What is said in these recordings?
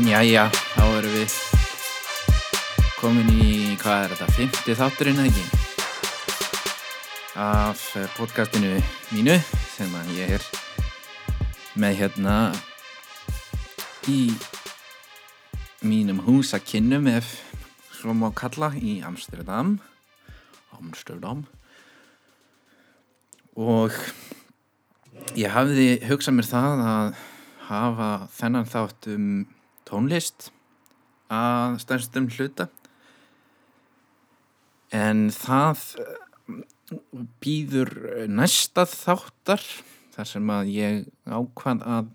Jæja, þá erum við komin í, hvað er þetta, fymti þátturinn eða ekki? Af eh, podcastinu mínu sem að ég er með hérna í mínum húsakinnum ef svo má kalla í Amsterdam Amsterdam og ég hafði hugsað mér það að hafa þennan þátt um tónlist að stærstum hluta. En það býður næsta þáttar þar sem að ég ákvað að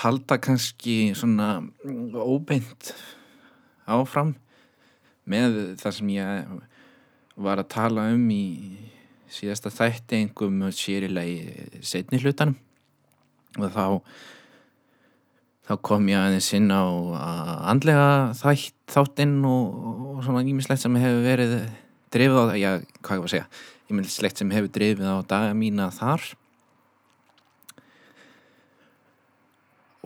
halda kannski svona óbeint áfram með það sem ég var að tala um í síðasta þætti engum sérilegi setni hlutanum. Og þá þá kom ég aðeins inn á andlega þætt, þáttinn og, og svona ímislegt sem hefur verið drifið á, já, hvað ég var að segja ímislegt sem hefur drifið á daga mína þar.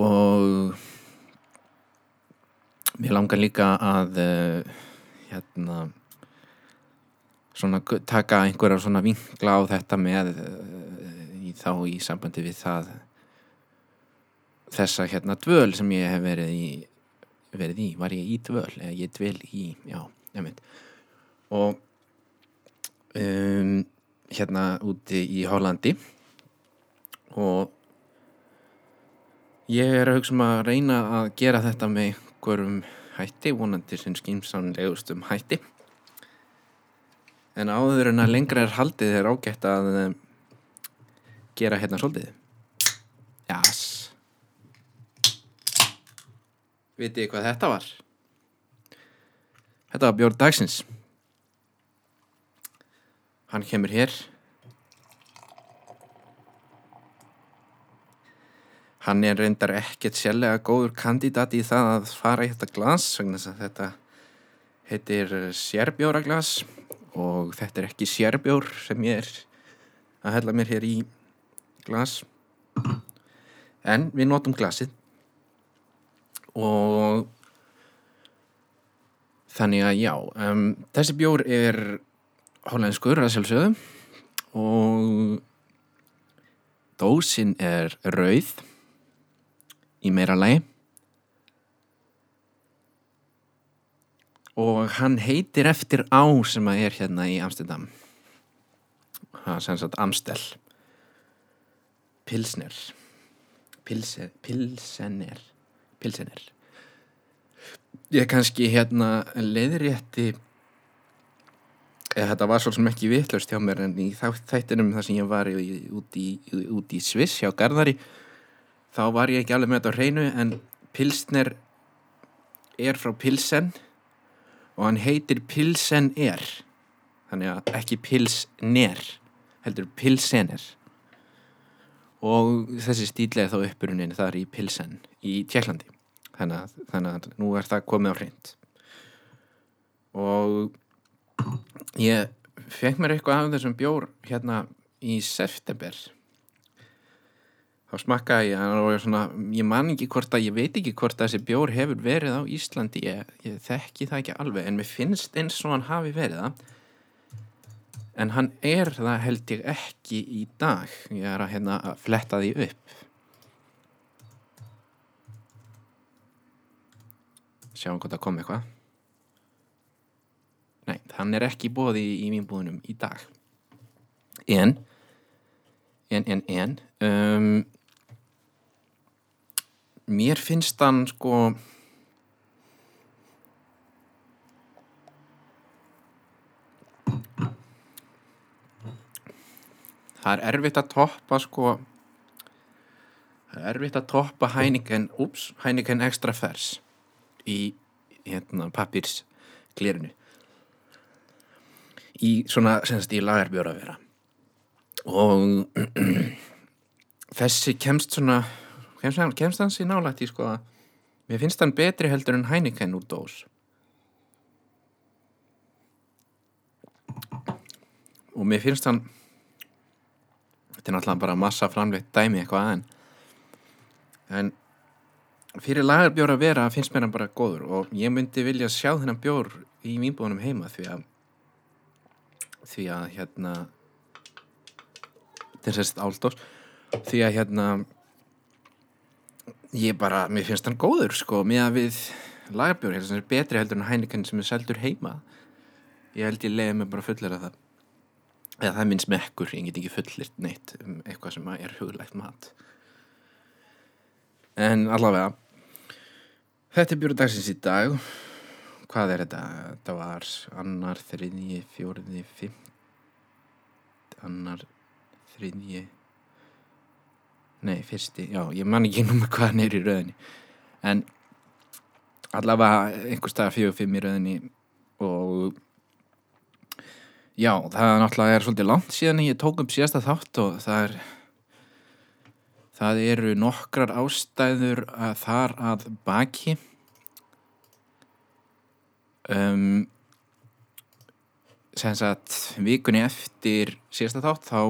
Og mér langar líka að uh, hérna svona taka einhverja svona vinkla á þetta með uh, í, þá í sambandi við það þessa hérna dvöl sem ég hef verið í verið í, var ég í dvöl eða ég dvel í, já, nefnitt og um, hérna úti í Hollandi. Og ég er að hugsa um að reyna að gera þetta með einhverjum hætti, vonandi sem skýmsamlegustum hætti. En áður en að lengra er haldið er ágætt að um, gera hérna svolítið. Jás Vitið hvað þetta var? Þetta var Björn Dagsins. Hann kemur hér. Hann er reyndar ekkert sérlega góður kandidat í það að fara í þetta glas þetta heitir sérbjóraglas og þetta er ekki sérbjór sem ég er að hella mér hér í glas. En við notum glasið og þannig að já um, þessi bjór er hollenskur að sjálfsögðu. Og dósin er rauð í meira lagi. Og hann heitir eftir á sem að er hérna í Amsterdam. Það er sem sagt Amstel. Pilsner. Pilse, Pilsener Pilsener ég kannski hérna leiðrétti eða þetta var svolítið ekki vittlust hjá mér en í þættinum þar sem ég var út í, í Sviss hjá Garðari þá var ég ekki alveg með þetta á hreinu en Pilsner er frá Pilsen og hann heitir Pilsen er þannig að ekki Pilsner heldur Pilsener. Og þessi stíl er þá uppurunin þar í Pilsen í Tjekklandi þannig að, þannig að nú er það komið á hreint. Og ég fekk mér eitthvað af þessum bjór hérna í september. Þá smakkaði ég svona, ég man ekki hvort að ég veit ekki hvort að þessi bjór hefur verið á Íslandi. Ég, ég þekki það ekki alveg en mér finnst eins og hann hafi verið það. En hann er það held ég ekki í dag. Ég er að, hérna, að fletta því upp sjáum hvort það kom eitthvað. Nei, hann er ekki bóði í, í mín búðunum í dag. En en, en, en um, mér finnst hann sko það er erfitt að toppa sko það er erfitt að toppa Heineken, ups, Heineken Extra Fers í hérna, pappirsklirinu í svona semst í lagarbjóra vera. Og þessi kemst svona kemst, kemst hans í nálægt í sko að mér finnst hann betri heldur en Heineken úr dós. Og mér finnst hann þetta er náttúrulega bara massa framleitt dæmi eitthvað en en fyrir lagarbjór að vera finnst mér hann bara góður og ég myndi vilja sjá þennan bjór í vínbúðunum heima því að því að hérna þessast áldós því að hérna ég bara, mér finnst hann góður sko, með að við lagarbjór, hérna sem er betri heldur en hænikann sem er seldur heima. Ég held ég leiði mig bara fullir að það. Eða það er minn smekkur, ég get ekki fullirt neitt um eitthvað sem er huglægt mat. En allavega þetta er bjóru dagsins í dag. Hvað er þetta? þetta var annar, þriðji, fjóriði fimmt annar, þriðji. Nei, fyrsti. Já, ég man ekki nú með hvað hann er í rauðinni en allavega einhver stað fjögur fimm í rauðinni og já, það náttúrulega er svolítið langt síðan ég tók upp síðasta þátt og það er það eru nokkrar ástæður að þar að baki. Um, sem sagt vikunni eftir síðasta þátt þá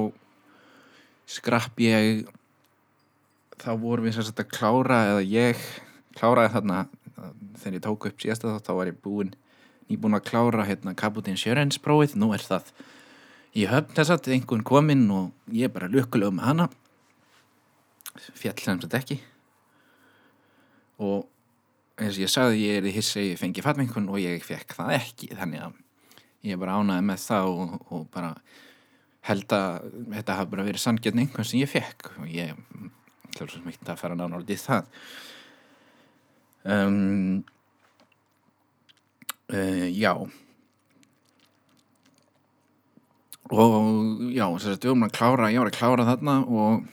skrapp ég þá vorum við sagt að klára eða ég kláraði þarna þegar ég tók upp síðasta þátt þá var ég búinn nýbúin að klára hérna Kaputin Sjörensprófið nú er það í höfn þess að einhvern kominn og ég er bara lukkulega með hana fjall sem þetta ekki. Og eins og ég sagði ég er í hissi ég fengi fatmengun og ég fekk það ekki. Þannig að ég bara ánaði með það og, og bara held að þetta hafi bara verið sangjörn einhvern sem ég fekk og ég hljóður svo smitt að fara nánorðið það. Um, uh, já. Og já þess að við vorum að klára ég var að klára þarna og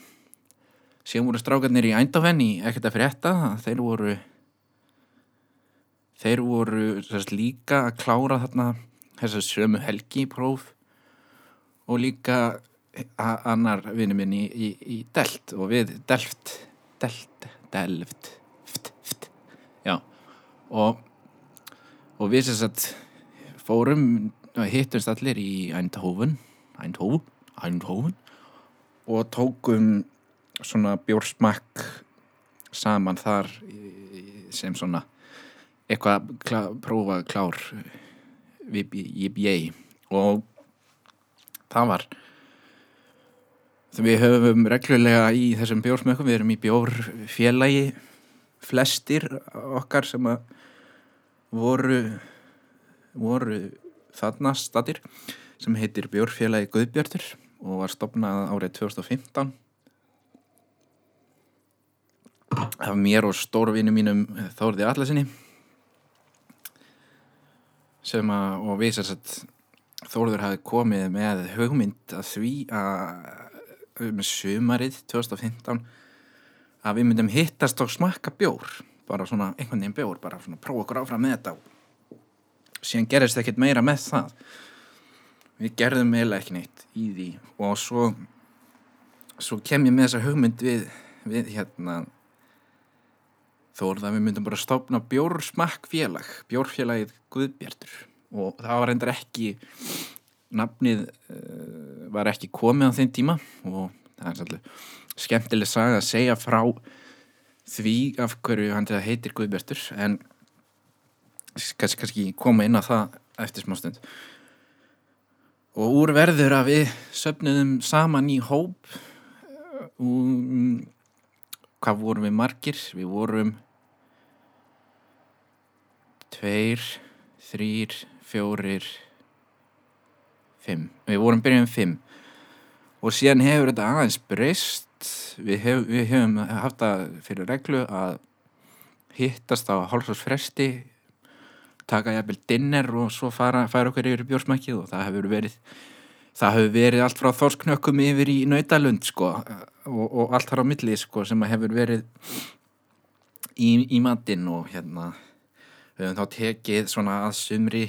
síðan voru strákarnir í ændafenn í ekkert að frétta. Þeir voru þeir voru sérst, líka að klára þarna þessar sömu helgi próf og líka annar vinnu minn í, í, í Delt og við Delft Delt, Delft ft, ft, já. Og, og við sérst fórum hittumst allir í Eindhoven Eindhoven, Eindhoven og tókum svona bjórsmakk saman þar sem svona eitthvað klá, prófa klár við ég og það var við höfum reglulega í þessum bjórsmökkum, við erum í bjórfélagi flestir okkar sem að voru voru þarna statir sem heitir bjórfélagi Guðbjörður og var stopnað árið 2015 af mér og stórvinu mínum Þórði Allasinni sem að og við sér að Þórður hafi komið með hugmynd að því að um sumarið 2015 að við myndum hittast og smakka bjór bara svona einhvern veginn bjór bara svona prófa okkur áfram með þetta. Og síðan gerist ekkert meira með það. Við gerðum eiginlega ekki neitt í því. Og svo svo kem ég með þessa hugmynd við, við hérna Þórða við myndum bara stopna bjórsmakkfélag, bjórfélagið Guðbjartur. Og það var reyndar ekki, nafnið uh, var ekki komið á þeim tíma. Og það er svolítið skemmtileg saga að segja frá því af hverju hann þetta heitir Guðbjartur. En kannski, kannski koma inn á það eftir smá stund. Og úr verður að við söpnum saman í hóp og um, hvað vorum við margir? Við vorum tveir, þrýr, fjórir, fimm. Við vorum byrjum fimm og síðan hefur þetta aðeins breyst. Við, hef, við hefum haft það fyrir reglu að hittast á hálfsvarsfresti, taka jæfnvel dinner og svo fara, fara okkur yfir bjórsmækið og það hefur verið það hefur verið allt frá þorsknökkum yfir í nautalund sko og, og allt þar á milli sko sem hefur verið í, í matinn og hérna við höfum þá tekið svona að sumri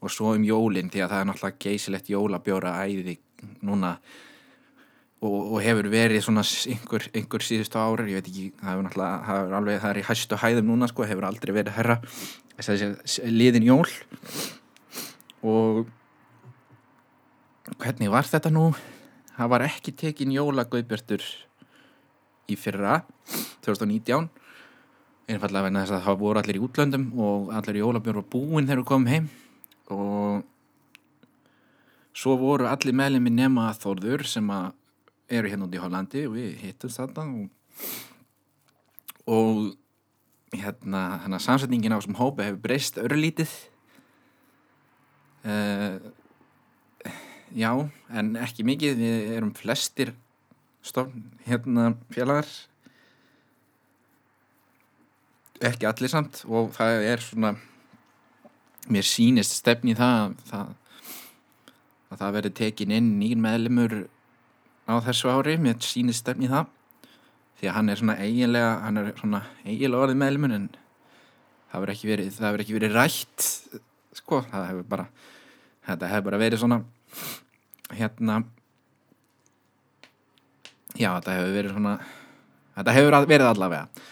og svo um jólinn því að það er náttúrulega geysilegt jólabjóra æði núna og, og hefur verið svona einhver, einhver síðustu ára, ég veit ekki það hefur náttúrulega, það er alveg, það er í hæstu hæðum núna sko, hefur aldrei verið herra þess að liðin jól og hvernig var þetta nú? Það var ekki tekin jólagauðbjörtur í fyrra 2019 einfallega vegna þess að það voru allir í útlöndum og allir í jólabjörn var búinn þegar við komum heim. Og svo voru allir meðlemi nema Þórður sem að eru hérna út í Hollandi og við hittum þetta og, og hérna að samsetningin á þessum hópa hefur breyst örlítið. Uh, já, en ekki mikið. Við erum flestir stofn hérna félagar. Ekki allir samt og það er svona mér sýnist stefni það það, að það verður tekin inn nýr meðlumur á þessu ári. Mér sýnist stefni það því að hann er svona eiginlega hann er svona eiginlega orðið meðlumur en það verður ekki verið það verður ekki verið rætt sko, það hefur bara þetta hefur bara verið svona hérna já, þetta hefur verið svona þetta hefur verið allavega.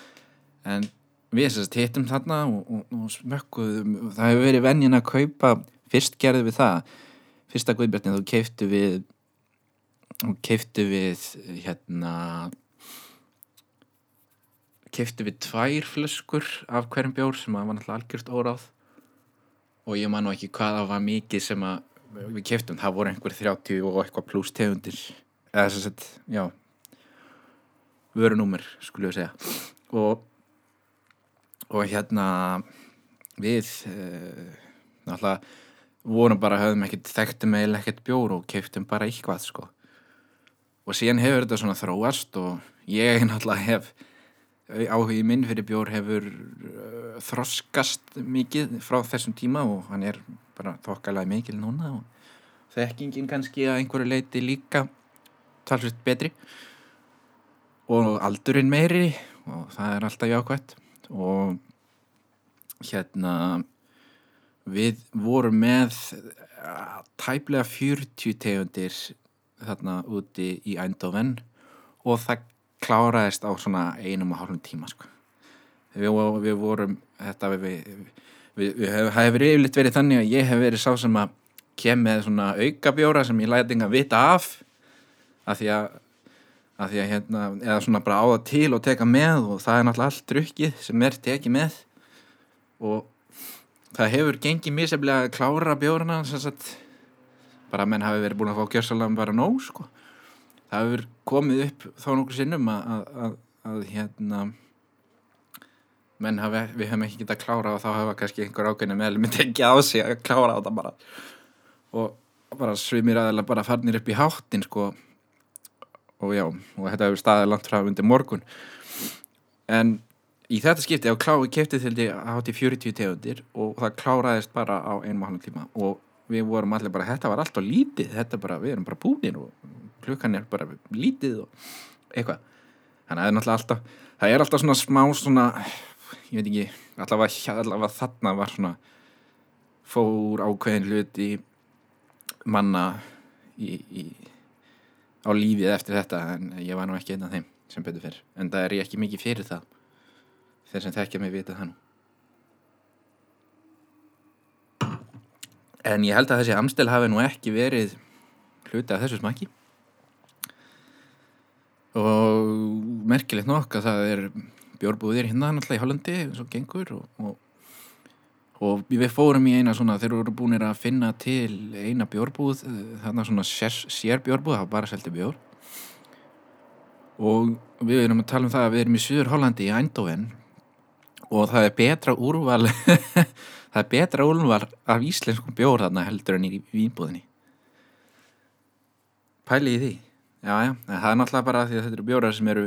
En við sérst hittum þarna og, og, og smökkuðum það hefur verið vennin að kaupa fyrst gerði við það. Fyrsta guðbjörnin þú keiftu við keiftu við hérna keiftu við tvær flöskur af hverjum bjór sem að var náttúrulega algjört óráð. Og ég man nú ekki hvað það var mikið sem að við keiftum, það voru einhver 30 og eitthvað pluss tegundir. Eða þess að, já vörunúmer, skulle ég segja. Og og hérna við uh, náttúrulega vorum bara, höfðum ekkert þekktum eða ekkert bjór og keiftum bara eitthvað sko. Og síðan hefur þetta svona þróast og ég náttúrulega hef áhugið minn fyrir bjór hefur uh, þroskast mikið frá þessum tíma og hann er bara þokkalega mikil núna og þekkingin kannski að einhverju leiti líka talsveit betri og aldurinn meiri og það er alltaf jákvæmt og hérna við vorum með tæplega 40 tegundir þarna úti í Eindhoven og það kláraðist á svona einum og hálfum tíma sko. við, við vorum þetta við, við, við hefur yfirleitt verið þannig að ég hef verið sá sem að kem með svona aukabjóra sem ég læti enga vita af af því að að því að hérna, eða svona bara á það til og teka með og það er náttúrulega allt drukkið sem er tekið með og það hefur gengið mjög sefnilega að klára bjórna bara að menn hafi verið búin að fá gjörsalega bara nóg sko. Það hefur komið upp þá nokkur sinnum að, að, að, að hérna menn hafi, við hefum ekki getað að klára og þá hefa kannski einhver ákveðinu meðlum myndi ekki á sig að klára á það bara. Og bara svimir aðeins bara farnir upp í háttin sko. Og já, og þetta hefur staðið langt frá undir morgun. En í þetta skipti á kláði kæftið til því að hátti 40 tegundir og það kláraðist bara á einum og halvum tíma. Og við vorum allir bara, þetta var alltaf lítið þetta bara, við erum bara búinir og klukkan er bara lítið og eitthvað, þannig að það er náttúrulega alltaf það er alltaf svona smá svona ég veit ekki, allavega, allavega þarna var svona fór ákveðin hluti manna í, í á lífið eftir þetta en ég var nú ekki einn af þeim sem betur fyrr. En það er ég ekki mikið fyrir það þeir sem þekkja mig vita það nú. En ég held að þessi amstel hafi nú ekki verið hluti af þessu smaki og merkilegt nokk að það er bjórbúðir hérna náttúrulega í Hollandi eins og gengur og, og og við fórum í eina svona þeir eru búinir að finna til eina bjórbúð þarna svona sér, sér bjórbúð það var bara selti bjór. Og við erum að tala um það að við erum í Suður Hollandi í Eindhoven og það er betra úrval það er betra úrval af íslenskum bjór þarna heldur en í výbúðinni pæli í því já já, það er náttúrulega bara því að þetta eru bjórar sem eru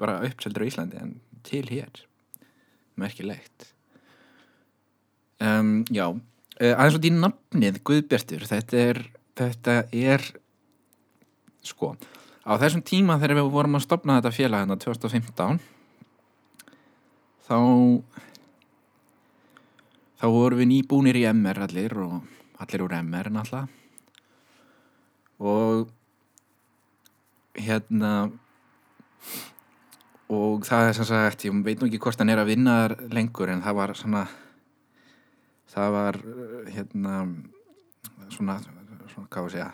bara uppseldur á Íslandi en til hér. Merkilegt. Um, já, uh, aðeins og því nafnið Guðbjartur, þetta er þetta er sko, á þessum tíma þegar við vorum að stopna þetta félag hérna 2015 þá þá vorum við nýbúnir í MR allir og allir úr MR náttúrulega. Og hérna og það er sem sagt, ég veit nú ekki hvort hann er að vinna lengur en það var svona það var hérna svona, svona hvað var að segja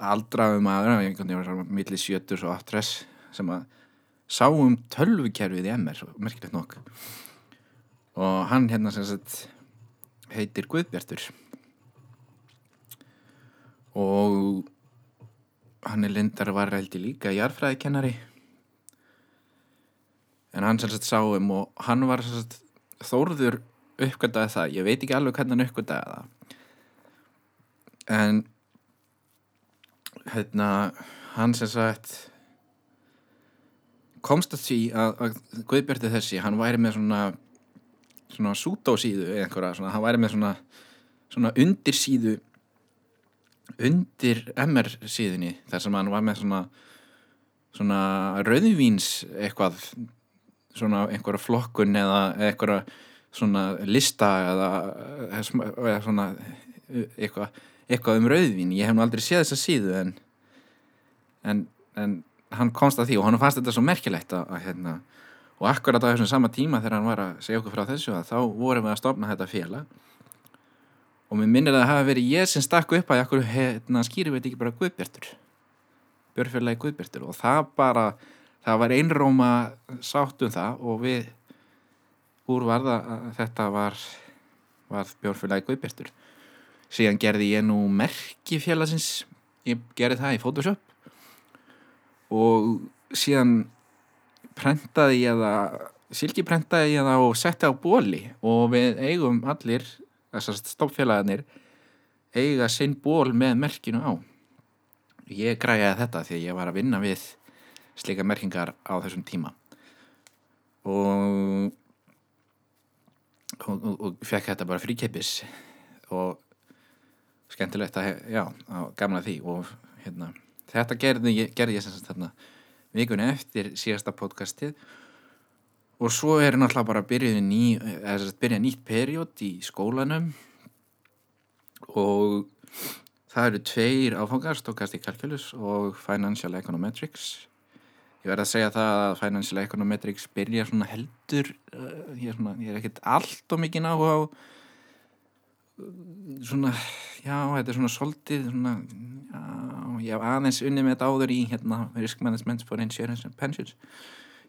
aldraðu maður, millir sjötur og aftress sem að sá um tölvukerfið í MR merkilegt nokk. Og hann hérna sem sagt heitir Guðbjartur. Og hann er lindar var heldur líka jarfræðikennari en hann sem sagt sá um og hann var sem sagt þórður uppgöndaði það, ég veit ekki alveg hvernig hann uppgöndaði það. En hérna hann sem sagt komst að því að, að Guðbjartur þessi, hann væri með svona svona sútósíðu eða einhverja, svona, hann væri með svona svona undirsíðu undir MR síðunni þar sem hann var með svona svona rauðvíns eitthvað svona einhverja flokkun eða einhverja svona lista eða, eða svona eitthvað, eitthvað um rauðvín. Ég hef nú aldrei séð þessa síðu en en, en hann komst að því og hann fannst þetta svo merkilegt að, að hérna og akkurat á þessum sama tíma þegar hann var að segja okkur frá þessu að þá vorum við að stopna þetta félag og mér minnir að það hafi verið ég sem stakku upp að okkur hérna, skýri veit ekki bara Guðbjartur? Björnfélagi Guðbjartur. Og það bara það var einróma sátt um það og við úr varða þetta var, var Björnfélagi Guðbjartur. Síðan gerði ég nú merki félagsins. Ég gerði það í Photoshop. Og síðan prentaði ég það silkiprentaði ég það og setti á bóli og við eigum allir þessar stoppfélagarnir eiga sinn ból með merkinu á. Ég græði þetta því að ég var að vinna við slika merkingar á þessum tíma. Og og, og, og fekk þetta bara fríkeppis og skemmtilegt að, já, gamla því og hérna, þetta gerði, gerði ég sem sagt þarna vikunni eftir síðasta podcastið og svo er náttúrulega bara að byrja, ný, að byrja nýtt period í skólanum. Og það eru tveir áfangar, stókast í kalkulus og Financial Econometrics. Ég verði að segja það að Financial Econometrics byrja svona heldur uh, ég er, svona, ég er ekkert allt og mikið náhu á svona, já, þetta er svona soldið svona, já, ég hef aðeins unni með þetta áður í hérna Risk Management for Insurance and Pensions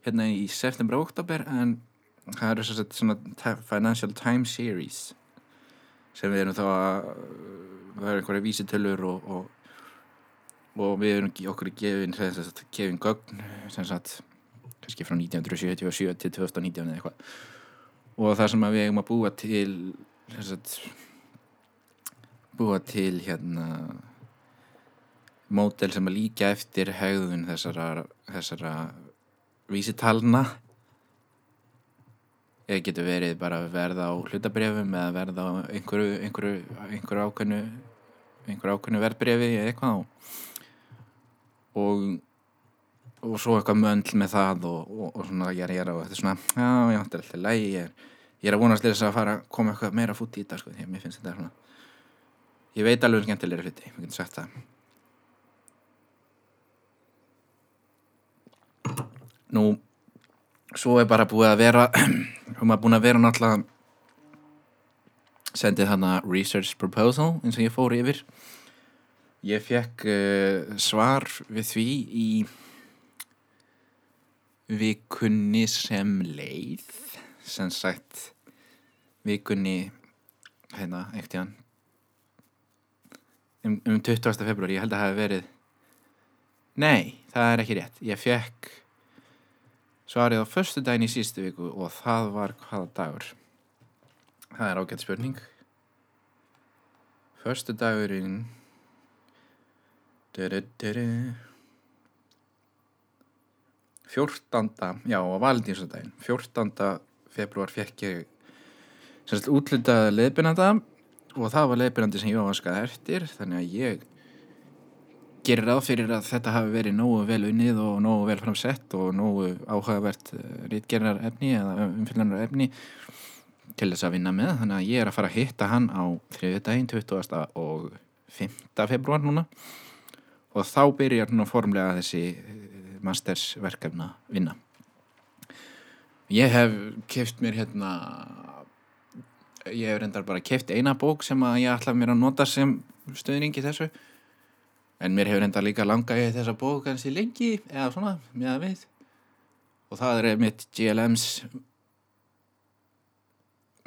hérna í september og oktober en það eru svona, svona Financial Time Series sem við erum þá að eru einhverja vísitölur og, og, og við erum okkur gefin gefin gögn sem sagt kannski frá 1977 til 2019 eða eitthvað. Og það sem við eigum að búa til sagt búa til hérna mótel sem að líka eftir hegðun þessara, þessara vísitalna eða getur verið bara verða á hlutabrefum eða verða á einhverju, einhverju, einhverju ákveðnu einhverju ákveðnu verðbrefi eða eitthvað. Og og svo eitthvað möndl með það og, og, og svona ég er þetta er svona já, já, þetta er alltaf lægi ég er, ég er að vonast þess að fara að koma eitthvað meira fút í þetta sko, því að mér finnst þetta svona ég veit alveg um skemmtilegri hluti, ég getur sagt nú svo er bara búið að vera og maður búin að vera náttúrulega sendið hana research proposal eins og ég fór yfir ég fekk uh, svar við því í vikunni sem leið sem sagt vikunni hérna, ekkert ján um, um 20. februar, ég held að það hef verið nei, það er ekki rétt ég fekk svarið á förstu daginn í sístu viku og það var hvaða dagur? Það er ágætt spurning. Förstu dagurinn fjórtanda já, á valentínsdaginn. Fjórtanda februar fekk ég semst útlitaði leðbyrnanda og það var leðbyrnandi sem ég áhanskaði eftir þannig að ég gerir ráð fyrir að þetta hafi verið nógu vel unnið og nógu vel framsett og nógu áhugavert rítgerðar efni eða umfylgjarnar efni til þess að vinna með þannig að ég er að fara að hitta hann á þriðu daginn 20. og 5. februar núna og þá byrjar núna formlega þessi mastersverkefna vinna ég hef keft mér hérna ég hef reyndar bara keft eina bók sem að ég ætla mér að nota sem stöðningi þessu en mér hefur enda líka langa í þessa bók kannski lengi eða svona með að við. Og það er mitt GLMs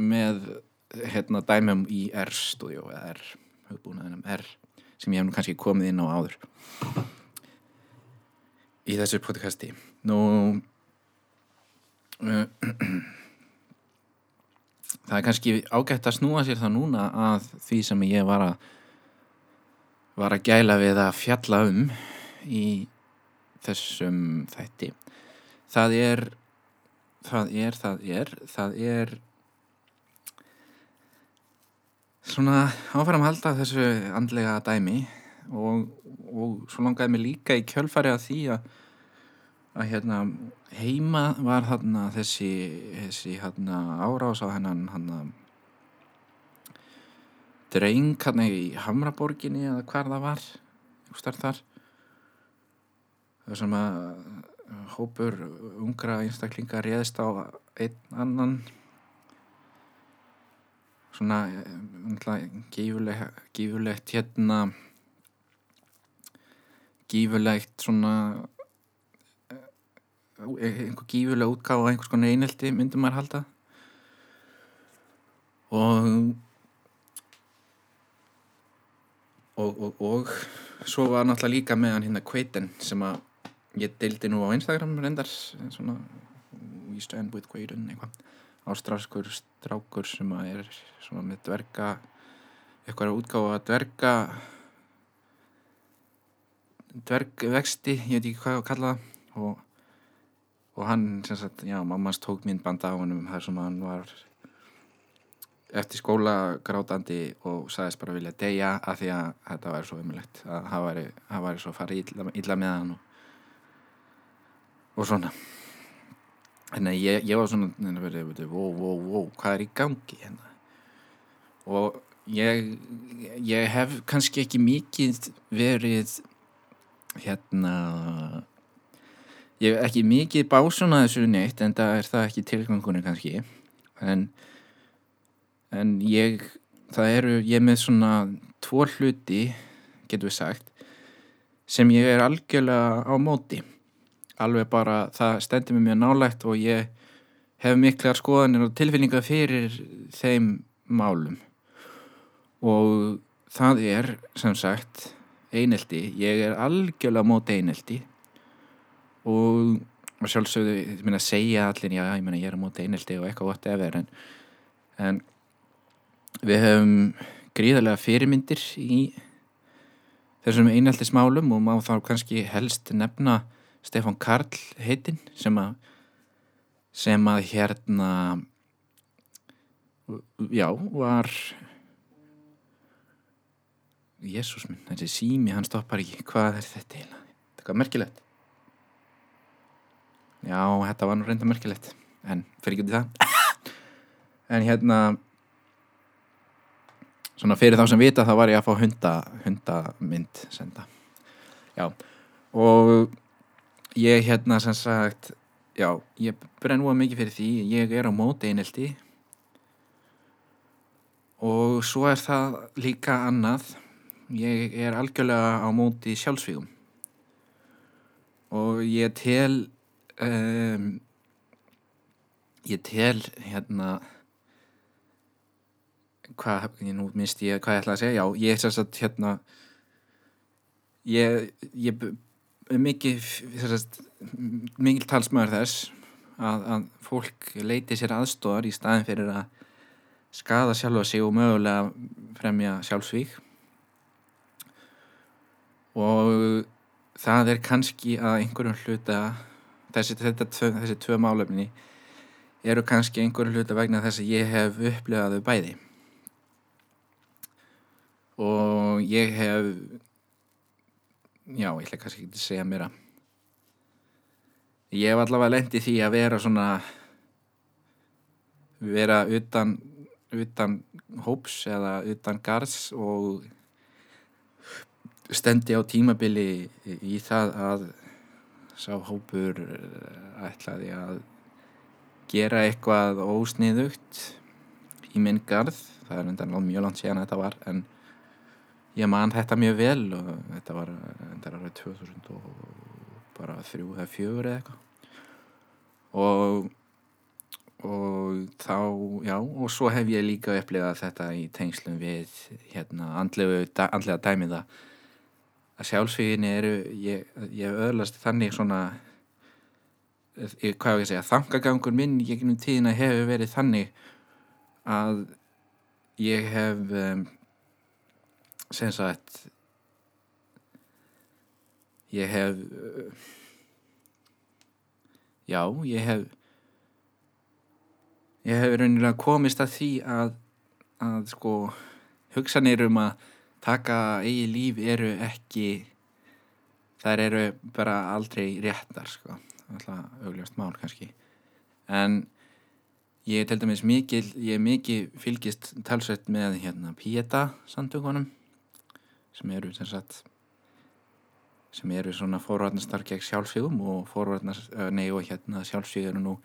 með hérna dæmum í R stúdíu eða R, hugbúnaðinum R sem ég hef nú kannski komið inn á áður. Í þessu podcasti. Nú það er kannski ágætt að snúa sér það núna að því sem ég var að var að gæla við að fjalla um í þessum þætti. Það er það er, það er það er svona áfram halda þessu andlega dæmi og, og svo langaði mig líka í kjölfari að því að, að hérna, heima var þarna þessi, þessi hérna, árás á hennan hann dreng hérna í Hamraborginni eða hvar það var þar. Sem að hópur ungra einstaklinga réðist á einn annan. Svona gífurlegt, gífurlegt hérna gífurlegt svona einhver gífurleg útgáð á einhvers konar einelti myndum maður halda. Og og, og, og svo var náttúrulega líka meðan hérna Quaiden sem að ég deildi nú á Instagram reyndar svona We stand with Quaiden eitthvað. Ástráskur strákur sem að er svona með dverga eitthvað útgáfa dverga dvergvexti ég veit ekki hvað að kalla það. Og, og hann sem sagt, já, mammas tók mín banda á hann þar sem hann var eftir skóla grátandi og sagðist bara vilja deyja af því að þetta væri svo umulett að það væri, væri svo farið illa, illa með hann og, og svona. En ég, ég var svona wow, wow, wow, hvað er í gangi hérna? Og ég ég hef kannski ekki mikið verið hérna ég hef ekki mikið básuna þessu neitt en það er það ekki tilgangunni kannski. En en ég það eru, ég er með svona tvo hluti, getur við sagt sem ég er algjörlega á móti. Alveg bara, það stendur mér mjög nálægt og ég hef miklar skoðanir og tilfinningar fyrir þeim málum. Og það er sem sagt eineldi, ég er algjörlega móti eineldi og, sjálfsögðu, ég meina að segja allir, já, ég meina ég er móti eineldi og eitthvað gott efer en, en Við hefum gríðarlega fyrirmyndir í þessum einhaldismálum og má þá kannski helst nefna Stefan Karl heitinn sem að sem að hérna já, var Jésús minn, þessi sími hann stoppar ekki, hvað er þetta eiginlega? Þetta eitthvað merkilegt. Já, þetta var nú reynda merkilegt en fyrir ekki út í það. En hérna svona fyrir þá sem vita þá var ég að fá hunda, hundamynd senda. Já. Og ég hérna sem sagt já, ég brenna mikið fyrir því. Ég er á móti einelti. Og svo er það líka annað. Ég er algjörlega á móti sjálfsvígum. Og ég tel um, ég tel hérna hvað, nú minnst ég hvað ég ætla að segja, já, ég er þess að hérna ég, ég mikið að mikið talsmaður þess að, að fólk leiti sér aðstóðar í staðin fyrir að skada sjálfa sig og mögulega fremja sjálfsvík og það er kannski að einhverjum hluta þessi, þetta, þessi tvö málefni eru kannski einhverjum hluta vegna þess að ég hef upplegaðu bæði og ég hef já, ég ætla kannski ekki að segja mér að ég hef allavega lendið því að vera svona vera utan utan hóps eða utan gars og stendi á tímabili í það að sá hópur ætlaði að gera eitthvað ósniðugt í minn garð. Það er enda mjög langt síðan þetta var en ég man þetta mjög vel og þetta var er árið 2003 eða 4 eða eitthvað. Og og þá, já, og svo hef ég líka upplifað þetta í tengslum við hérna andlega, andlega dæmiða að sjálfsvíðin eru ég, ég öðlast þannig svona ég, hvað ég segja þangagangur minn í gegnum tíðina hefur verið þannig að ég hef um, sem sagt ég hef já, ég hef ég hef raunilega komist að því að, að sko hugsanir um að taka eigi líf eru ekki þær eru bara aldrei réttar sko, alltaf augljóst mál kannski. En ég er til dæmis mikil, ég er mikil fylgist talsveit með hérna Pieta samtökunum sem eru sem sagt sem eru svona fórvarnastar gegn sjálfsvíðum og fórvarnast, nei og hérna sjálfsvíður nú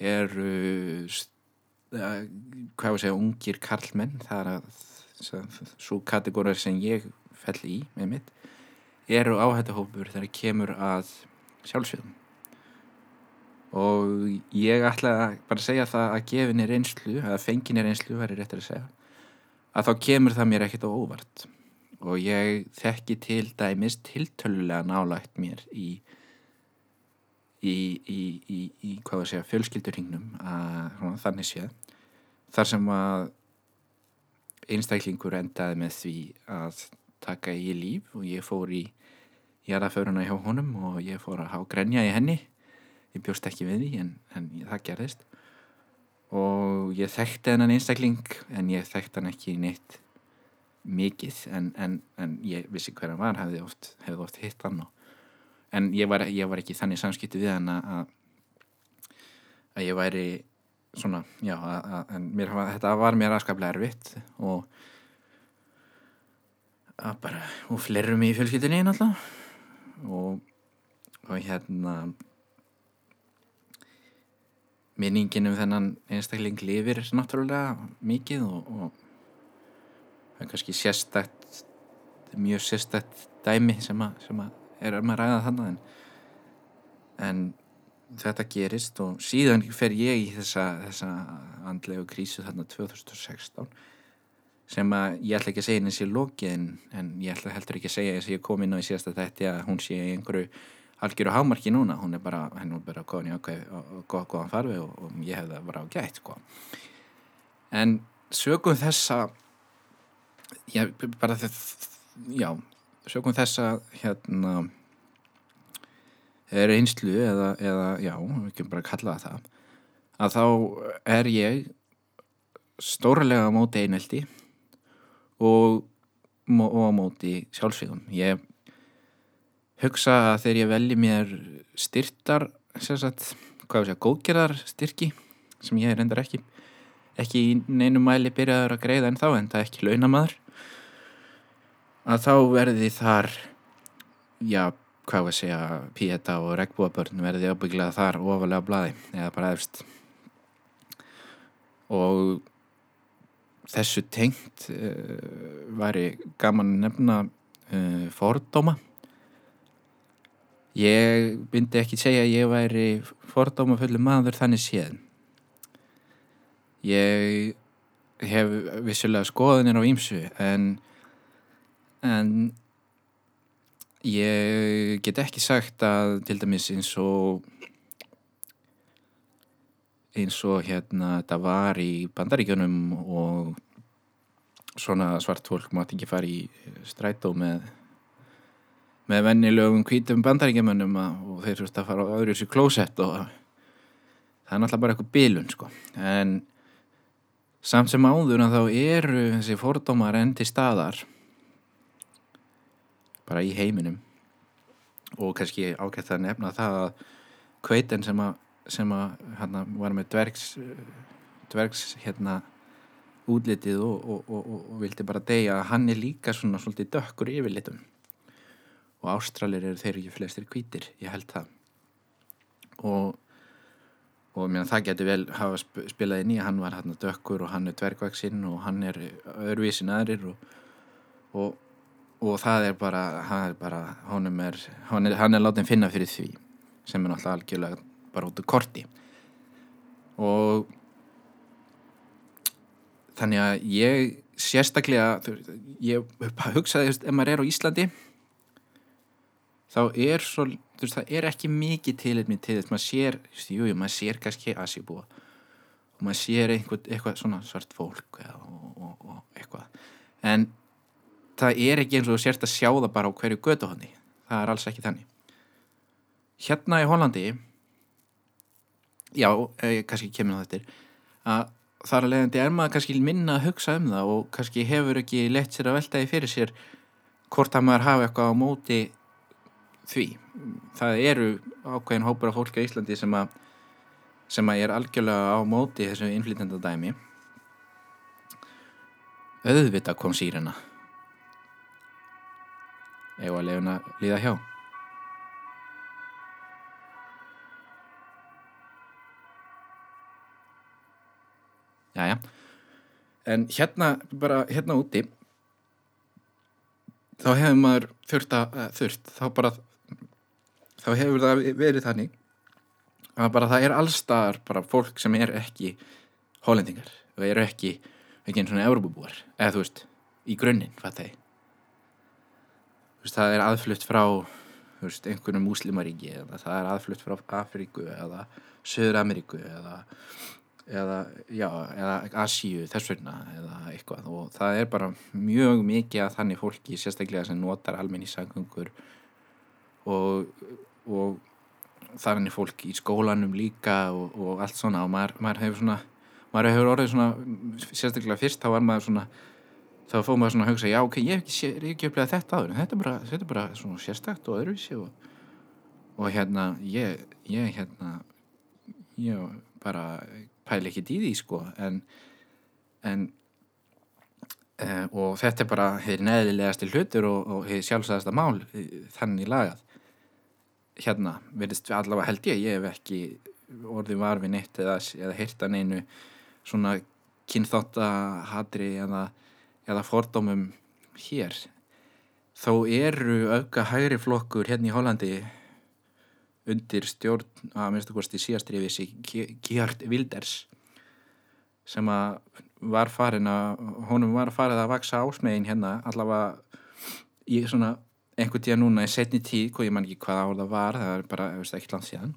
eru hvað við segja ungir karlmenn. Það er að svo kategórar sem ég fell í með mitt eru áhættahópur þegar kemur að sjálfsvíðum og ég ætla bara að segja það að gefinni reynslu að fenginni reynslu verður réttir að segja að þá kemur það mér ekkit á óvart og ég þekki til dæmis tiltölulega nálægt mér í í, í, í, í hvað að segja fjölskyldurhingnum að þannig séð. Þar sem að einstaklingur endaði með því að taka í líf og ég fór í jarðaföruna hjá honum og ég fór að há grenja í henni. Ég bjóst ekki við því en, en það gerðist. Og ég þekkti hennan einstakling en ég þekkti hann ekki neitt mikið en, en, en ég vissi hver hann var hefði oft, hefði oft hitt hann og en ég var, ég var ekki þannig samskipti við hann að að ég væri svona, já, að, að, mér, þetta var mér aðskaplega erfitt og að bara, og flerum í fjölskyldinni náttúrulega. Og, og hérna minningin um þennan einstakling lifir náttúrulega mikið og, og það er kannski sérstætt mjög sérstætt dæmi sem að, sem að er um að ræða þannig en, en þetta gerist og síðan fer ég í þessa, þessa andlegu krísu þarna 2016 sem að ég ætla ekki að segja eins í lóki en, en ég ætla heldur ekki að segja eins og ég kom inn á í síðasta þetta að hún sé einhverju algjöru hámarki núna, hún er bara henn er bara góðan í og góðan farfi og, og ég hef það bara á gætt sko. en sögum þessa já, bara þetta já sögum þessa hérna reynslu eða, eða já, við ekki bara kalla það að þá er ég stórlega á móti einelti og, og á móti sjálfsvíðum ég hugsa að þegar ég velji mér styrtar sagt, hvað við segja, góðgerðar styrki sem ég reyndar ekki ekki í neinu mæli byrjaður að greiða en þá en það er ekki launamaður að þá verði þar já, hvað við segja Pieta og regnbúabörn verði ábygglega þar ofalega bladi eða bara efst. Og þessu tengt uh, væri gaman að nefna uh, fordóma. Ég myndi ekki segja að ég væri fordóma fullu maður þannig séð. Ég hef vissulega skoðinir á ímsu en en ég get ekki sagt að til dæmis eins og eins og hérna þetta var í bandaríkjunum og svona svart fólk mátt ekki fara í strætó með með vennilögum kvítum bandaríkjumönnum og þeir þurft að fara á öðru sér klósett og það er náttúrulega bara eitthvað bilun sko. En samt sem áður að þá eru þessi fordómar enn til staðar bara í heiminum. Og kannski ágætt að nefna það að kveitin sem að, sem að hérna, var með dvergs dvergs hérna útlitið og, og, og, og vildi bara deyja að hann er líka svona svolítið dökkur yfirlitum. Og ástralir eru þeir ekki flestir kvítir, ég held það. Og mér það getur vel hafa spilað inn í hann var hann dökkur og hann er dvergvaksinn og hann er öðruvísin aðrir og og það er bara, er bara honum er, hann er, hann er látið finna fyrir því sem er náttúrulega algjörlega bara út úr korti. Og þannig að ég sérstaklega ég hugsaði ef maður er á Íslandi þá er svo, veist, það er ekki mikið tilitmi til þess, maður sér jú, jú, maður sér kannski Asíbúa og maður sér einhver, eitthvað svona svart fólk og, og, og eitthvað. En það er ekki eins og þú sérst að sjá það bara á hverju götuhonni það er alls ekki þannig. Hérna í Hollandi já, eh, kannski kemur það þetta að þar að leiðandi er maður kannski minna að hugsa um það og kannski hefur ekki lett sér að velta því fyrir sér hvort að maður hafa eitthvað á móti því. Það eru ákveðin hópur af fólki á Íslandi sem að sem að er algjörlega á móti þessu innflytjanda dæmi auðvita kom sírena eða að lefuna líða hjá? Jæja, en hérna bara hérna úti þá hefur maður þurft að þurft, þá bara þá hefur það verið þannig að bara það er allstaðar bara fólk sem er ekki hollendingar og eru ekki ekki einn svona eurubúbúar, eða þú veist í grunninn, hvað þeir það er aðflutt frá veist, einhvern múslimaríki eða það er aðflutt frá Afríku eða Söður Ameríku eða eða, já, eða Asíu þess vegna eða eitthvað. Og það er bara mjög mikið að þannig fólki sérstaklega sem notar almenningssangungur og, og þannig fólk í skólanum líka og, og allt svona. Og maður, maður hefur svona maður hefur orðið svona sérstaklega fyrst þá var maður svona þá fóð maður svona að hugsa já ok, ég hef ekki, ekki upplegað þetta áður en þetta er bara, þetta er bara svona sérstakt og öðruvísi og, og hérna ég, ég hérna ég bara pæli ekki því sko en, en uh, og þetta er bara hefur neðilegast til hlutur og, og hefur sjálfsæðasta mál þannig lagað. Hérna verðist allavega held ég ég hef ekki orðið varfið neitt eða, eða heyrta neinu svona kynþáttahatri eða, eða fordómum hér. Þó eru auka hægri flokkur hérna í Hollandi undir stjórn að minnstu kosti síastriðis í Gjart Wilders sem að var farin að honum var farið að vaksa ásmegin hérna allavega í svona einhvern tíða núna í setni tíð og ég man ekki hvaða ár það var það er bara ekki langt síðan.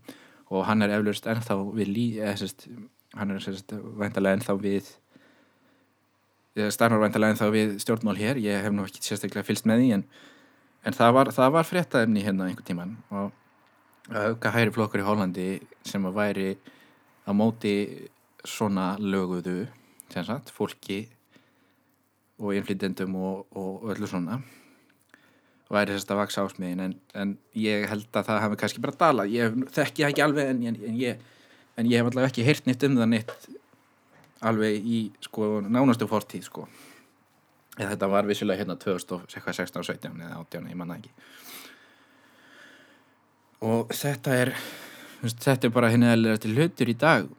Og hann er eflust ennþá við lí eða sérst hann er sérst væntalega ennþá við starfnar væntalega ennþá við stjórnmál hér ég hef nú ekki sérstaklega fylst með því en, en það var, var fréttaefni hérna einhvern tíman og auka hæri flokkur í Hólandi sem að væri á móti svona löguðu sagt, fólki og innflytendum og, og öllu svona væri þess að vaksa ásmiðin en, en ég held að það hafi kannski bara dala ég þekki það ekki alveg en, en, ég, en ég hef allavega ekki heyrt nýtt um það nýtt alveg í sko nánastu fortíð sko. Eða þetta var vissulega hérna 2016 og 17 eða 18, ég manna ekki. Og þetta er þetta er bara henni til hlutur í dag.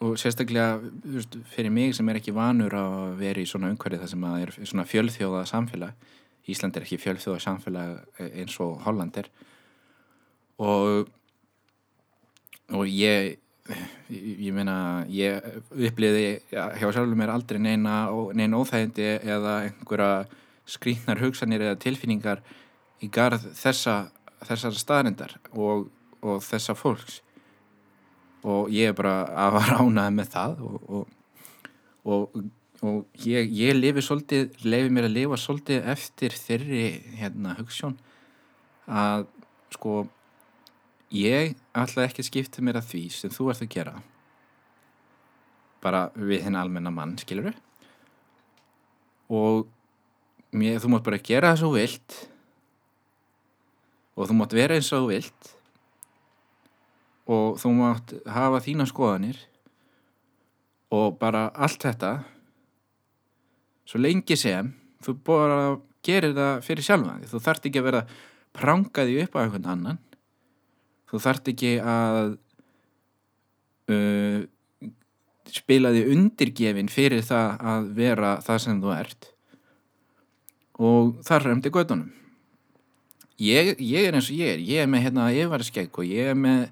Og sérstaklega veist, fyrir mig sem er ekki vanur að vera í svona umhverfið þar sem að er svona fjölþjóða samfélag. Ísland er ekki fjölþjóða samfélag eins og Holland er. Og og ég ég meina ég uppliði hjá sjálfur mér aldrei neina, neina óþægindi eða einhverja skrýtnar hugsanir eða tilfinningar í garð þessa þessar staðrindar og, og þessa fólks. Og ég er bara að var ánaði með það og, og, og ég, ég lifi svolítið, lefi mér að lifa svolítið eftir þeirri hérna hugssjón að sko ég ætla ekki að skipta mér að því sem þú ert að gera. Bara við henni almenna mann, skilur og mér, þú mátt bara gera það svo vilt. Og þú mátt vera eins og vilt. Og þú mátt hafa þína skoðanir. Og bara allt þetta svo lengi sem þú bara gerir það fyrir sjálfa þú þart ekki að vera prangaði upp á einhvern annan þú þart ekki að uh, spila því undirgefin fyrir það að vera það sem þú ert. Og þar remdi gödunum ég, ég er eins og ég er. Ég er með hérna yfarskegg og ég er með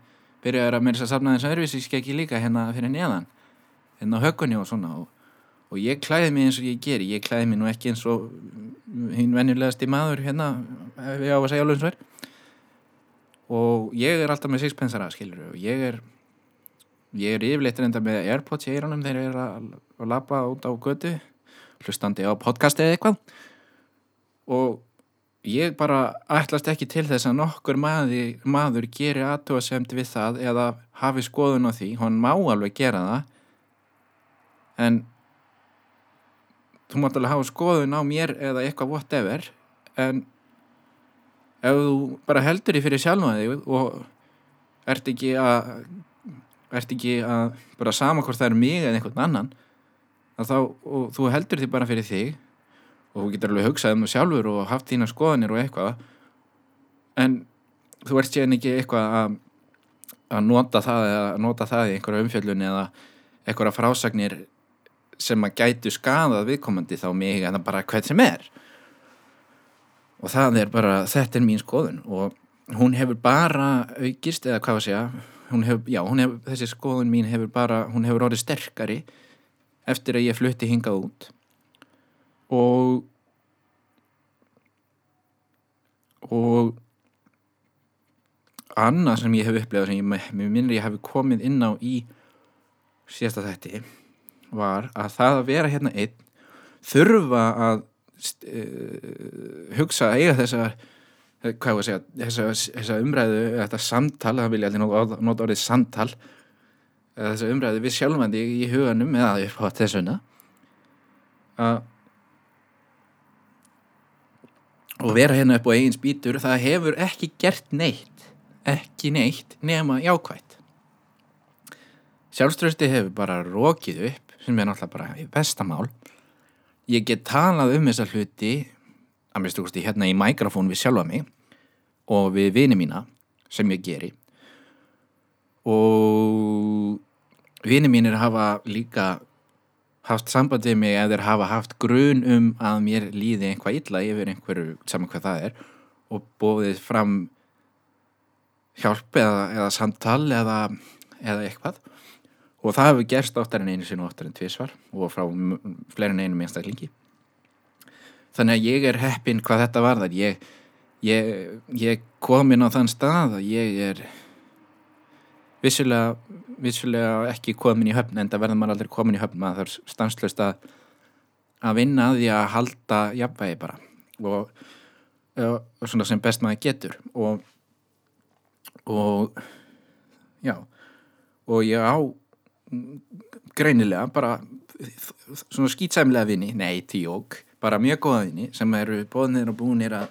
byrjaður að mér þess að safna þess að öðruvísi skeggi líka hérna fyrir neðan. Hérna á höggunni og svona og, og ég klæði mig eins og ég geri. Ég klæði mig nú ekki eins og hinn venjulegasti maður hérna ef ég á að segja alveg eins og er og ég er alltaf með sixpensara skilur og ég er ég er yfirleitt reynda með Airpods í eiranum þegar ég er að, að lappa út á götu hlustandi á podcast eða eitthvað. Og ég bara ætlast ekki til þess að nokkur maður, maður gerir aðtóasemt við það eða hafi skoðun á því, hann má alveg gera það. En þú mátt alveg hafa skoðun á mér eða eitthvað whatever. En ef þú bara heldur því fyrir sjálf og ert ekki að ert ekki að bara sama hvort það er mig eða einhvern annan þá, og þú heldur því bara fyrir þig og þú getur alveg hugsað um það sjálfur og haft þína skoðanir og eitthvað en þú ert séðan ekki eitthvað að, að nota það eða nota það í einhverja umfjöldun eða einhverja frásagnir sem að gætu skadað viðkomandi þá mig það bara hvert sem er og það er bara þetta er mín skoðun og hún hefur bara aukist eða hvað að segja hefur, já, hefur, þessi skoðun mín hefur bara hún hefur orðið sterkari eftir að ég flutti hingað út. Og og annað sem ég hef upplegað sem ég, minnir ég hef komið inn á í síðasta þætti var að það að vera hérna einn þurfa að hugsa eiga þessa hvað var að segja, þessa, þessa umræðu þetta samtal, það vilja allir nota orðið samtal þessa umræðu við sjálfandi í huganum eða upp á þessuna að og vera hérna upp á eigin spýtur það hefur ekki gert neitt ekki neitt nema jákvægt sjálfströsti hefur bara rókið upp sem er náttúrulega bara bestamál ég get talað um þessa hluti að mér stúrst ég hérna í mikrofón við sjálfa mig og við vini mína sem ég geri. Og vini mínir hafa líka haft sambandið mig eða þeir hafa haft grun um að mér líði einhvað illa yfir einhverju saman hvað það er og bóðið fram hjálp eða, eða samtal eða, eða eitthvað og það hefur gerst áttar en einu sinu áttar en tvísvar og frá fleirin einum einstaklingi. Þannig að ég er heppin hvað þetta var þar ég, ég, ég kom inn á þann stað að ég er vissulega, vissulega ekki komin í höfn en það verður maður aldrei komin í höfn. Maður þarf stanslust að að vinna að því að halda jafnvægi bara. Og, og svona sem best maður getur. Og og já. Og ég á greinilega bara svona skýtsæmlega vini, nei tíók. Bara mjög góða vini sem eru bóðnir og búinir að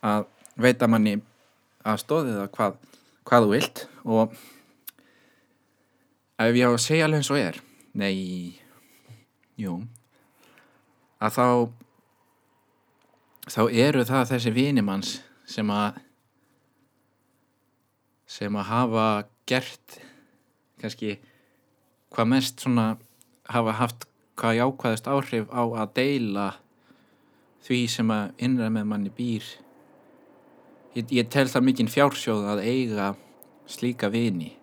að veita manni að stóðið að hvað hvað þú vilt. Og ef ég á að segja alveg eins og er nei jú að þá þá eru það þessi vinimanns sem að sem að hafa gert kannski hvað mest svona hafa haft hvað jákvæðist áhrif á að deila því sem að innræð með manni býr. Ég, ég tel það mikinn fjársjóð að eiga slíka vini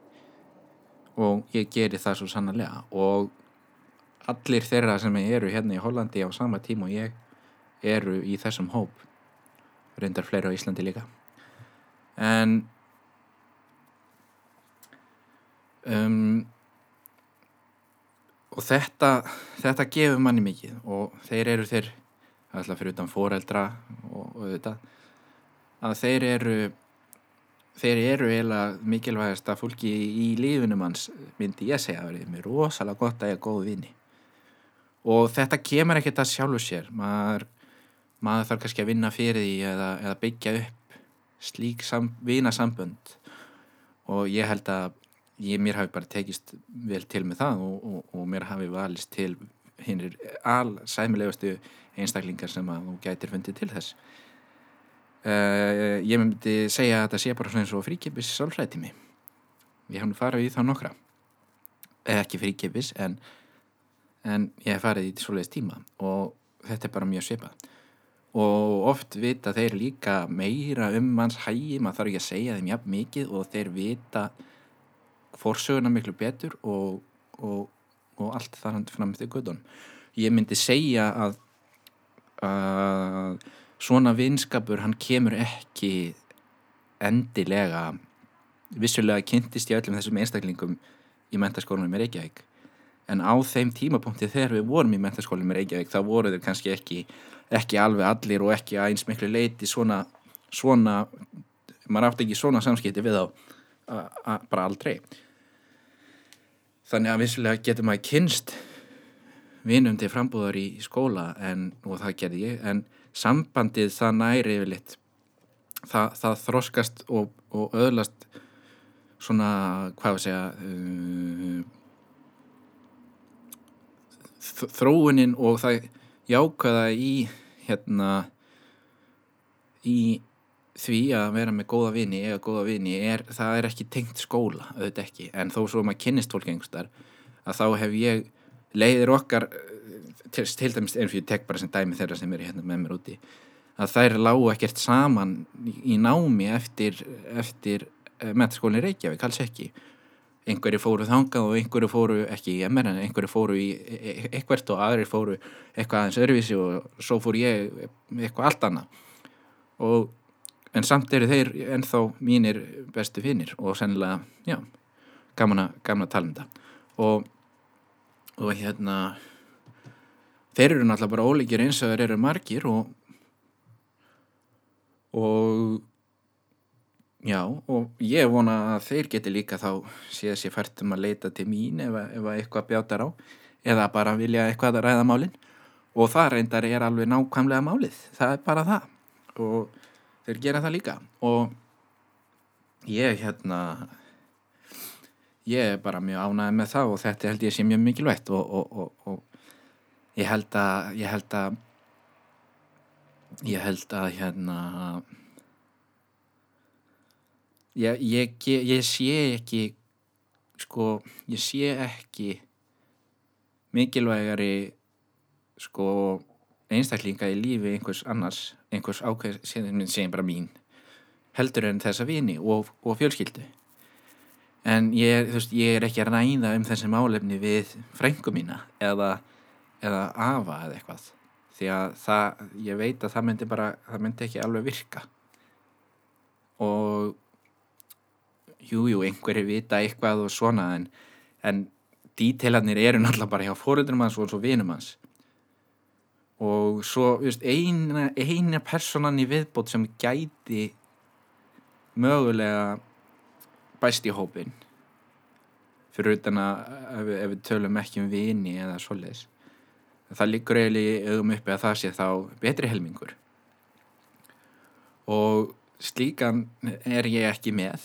og ég geri það svo sannarlega. Og allir þeirra sem eru hérna í Hollandi á sama tíma og ég eru í þessum hóp reyndar fleiri á Íslandi líka. En um, og þetta þetta gefur manni mikið og þeir eru þeir alltaf fyrir utan foreldra og, og þetta að þeir eru þeir eru eiginlega mikilvægast að fólki í lífinum hans myndi ég segja að verið mér rosalega gott að ég er góð vini. Og þetta kemur ekkert að sjálfu sér maður, maður þarf kannski að vinna fyrir því eða, eða byggja upp slík sam, vinasambönd. Og ég held að ég, mér hafi bara tekist vel til með það og, og, og mér hafi valist til hinn er allsæmilegustu einstaklingar sem að þú gætir fundið til þess. Uh, ég myndi segja að þetta sé bara svona eins og fríkipis sálfræðtími ég hef nú farið í þá nokkra. Ekki fríkipis en, en ég hef farið í svoleiðis tíma og þetta er bara mjög svipað. Og oft vita þeir líka meira um manns hægi, maður þarf ekki að segja þeim jafn mikið og þeir vita fórsöguna miklu betur og, og, og allt þar hann fram til guðun. Ég myndi segja að, að svona vinskapur hann kemur ekki endilega vissulega kynntist ég öllum þessum einstaklingum í mentaskólanum í Reykjavík en á þeim tímapunkti þegar við vorum í mentaskólanum í Reykjavík þá voru þeir kannski ekki ekki alveg allir og ekki að eins miklu leiti svona, svona maður átti ekki svona samskipti við þá bara aldrei þannig að vissulega getur maður kynst vinum til frambúðar í skóla en, og það gerði ég en sambandið það næri yfir litt það, það þroskast og, og öðlast svona hvað við segja uh, þróunin og það jákvæða í hérna í því að vera með góða vini eða góða vini er, það er ekki tengt skóla, auðvitað ekki, en þó svo maður kynnist fólk einhverstar, að þá hef ég leiðir okkar til, til dæmis, ef ég tek bara sem dæmi þeirra sem er hérna með mér úti, að þær lágu ekkert saman í námi eftir, eftir eh, metaskólinn Reykjavík, alls ekki. Einhverju fóru þangað og einhverju fóru ekki í MR en einhverju fóru í e, e, eitthvert og aðrir fóru eitthvað aðeins öðruvísi og svo fór ég eitthvað allt annað. Og en samt eru þeir ennþá mínir bestu finnir og sennilega, já, gamna, gamna talenda og, og hérna þeir eru náttúrulega bara ólíkir eins og þeir eru margir og og Já, og ég vona að þeir geti líka þá séð sér fært um að leita til mín ef, ef eitthvað bjátar á eða bara vilja eitthvað að ræða málinn og það reyndar er alveg nákvæmlega málið, það er bara það. Og þeir gera það líka. Og ég hérna ég er bara mjög ánæðið með það og þetta held ég sé mjög mikilvægt og, og, og, og ég held að ég held að ég held að hérna ég, ég, ég sé ekki sko, ég sé ekki mikilvægari sko einstaklinga í lífi einhvers annars einhvers ákveð sem bara mín heldur en þessa vini og, og fjölskyldu. En ég, veist, ég er ekki að ræða um þessi málefni við frængu mína eða, eða afa eða eitthvað. Því að það, ég veit að það myndi bara það myndi ekki alveg virka. Og jújú, jú, einhverju vita eitthvað og svona en, en dítelanir eru náttúrulega bara hjá fóröldunum hans og vinum hans og svo just, eina, eina personan í viðbót sem gæti mögulega bæst í hópin fyrir utan að ef, ef við tölum ekki um vini eða svoleiðis það liggur eiginlega auðvum uppi að það sé þá betri helmingur. Og slíkan er ég ekki með.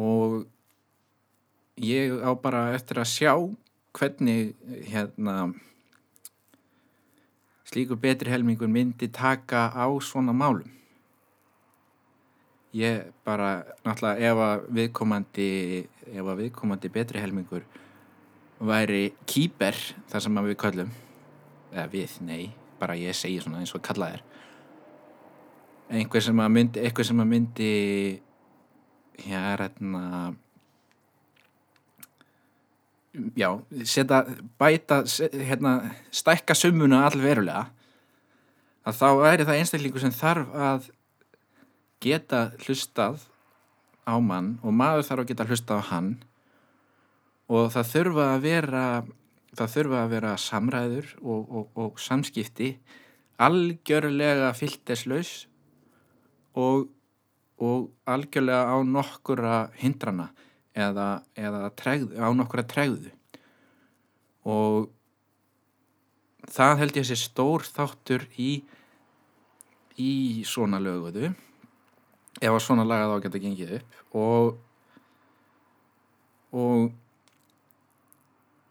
Og ég á bara eftir að sjá hvernig hérna slíkur betri helmingur myndi taka á svona málum. Ég bara náttúrulega ef að viðkomandi ef að viðkomandi betri helmingur væri kýper þar sem við kallum eða við, nei, bara ég segi svona eins og kallað er. Einhver sem að myndi, sem að myndi hérna já, setja bæta, hérna stækka summuna allverulega að þá er það einstaklingu sem þarf að geta hlustað á mann og maður þarf að geta hlustað á hann og það þurfa að vera það þurfa að vera samræður og, og, og samskipti algjörlega fyllteslaus og og algjörlega á nokkura hindrana eða, eða tregð, á nokkura tregðu. Og það held ég að sé stór þáttur í í svona löguðu ef að svona laga þá geta gengið upp. Og og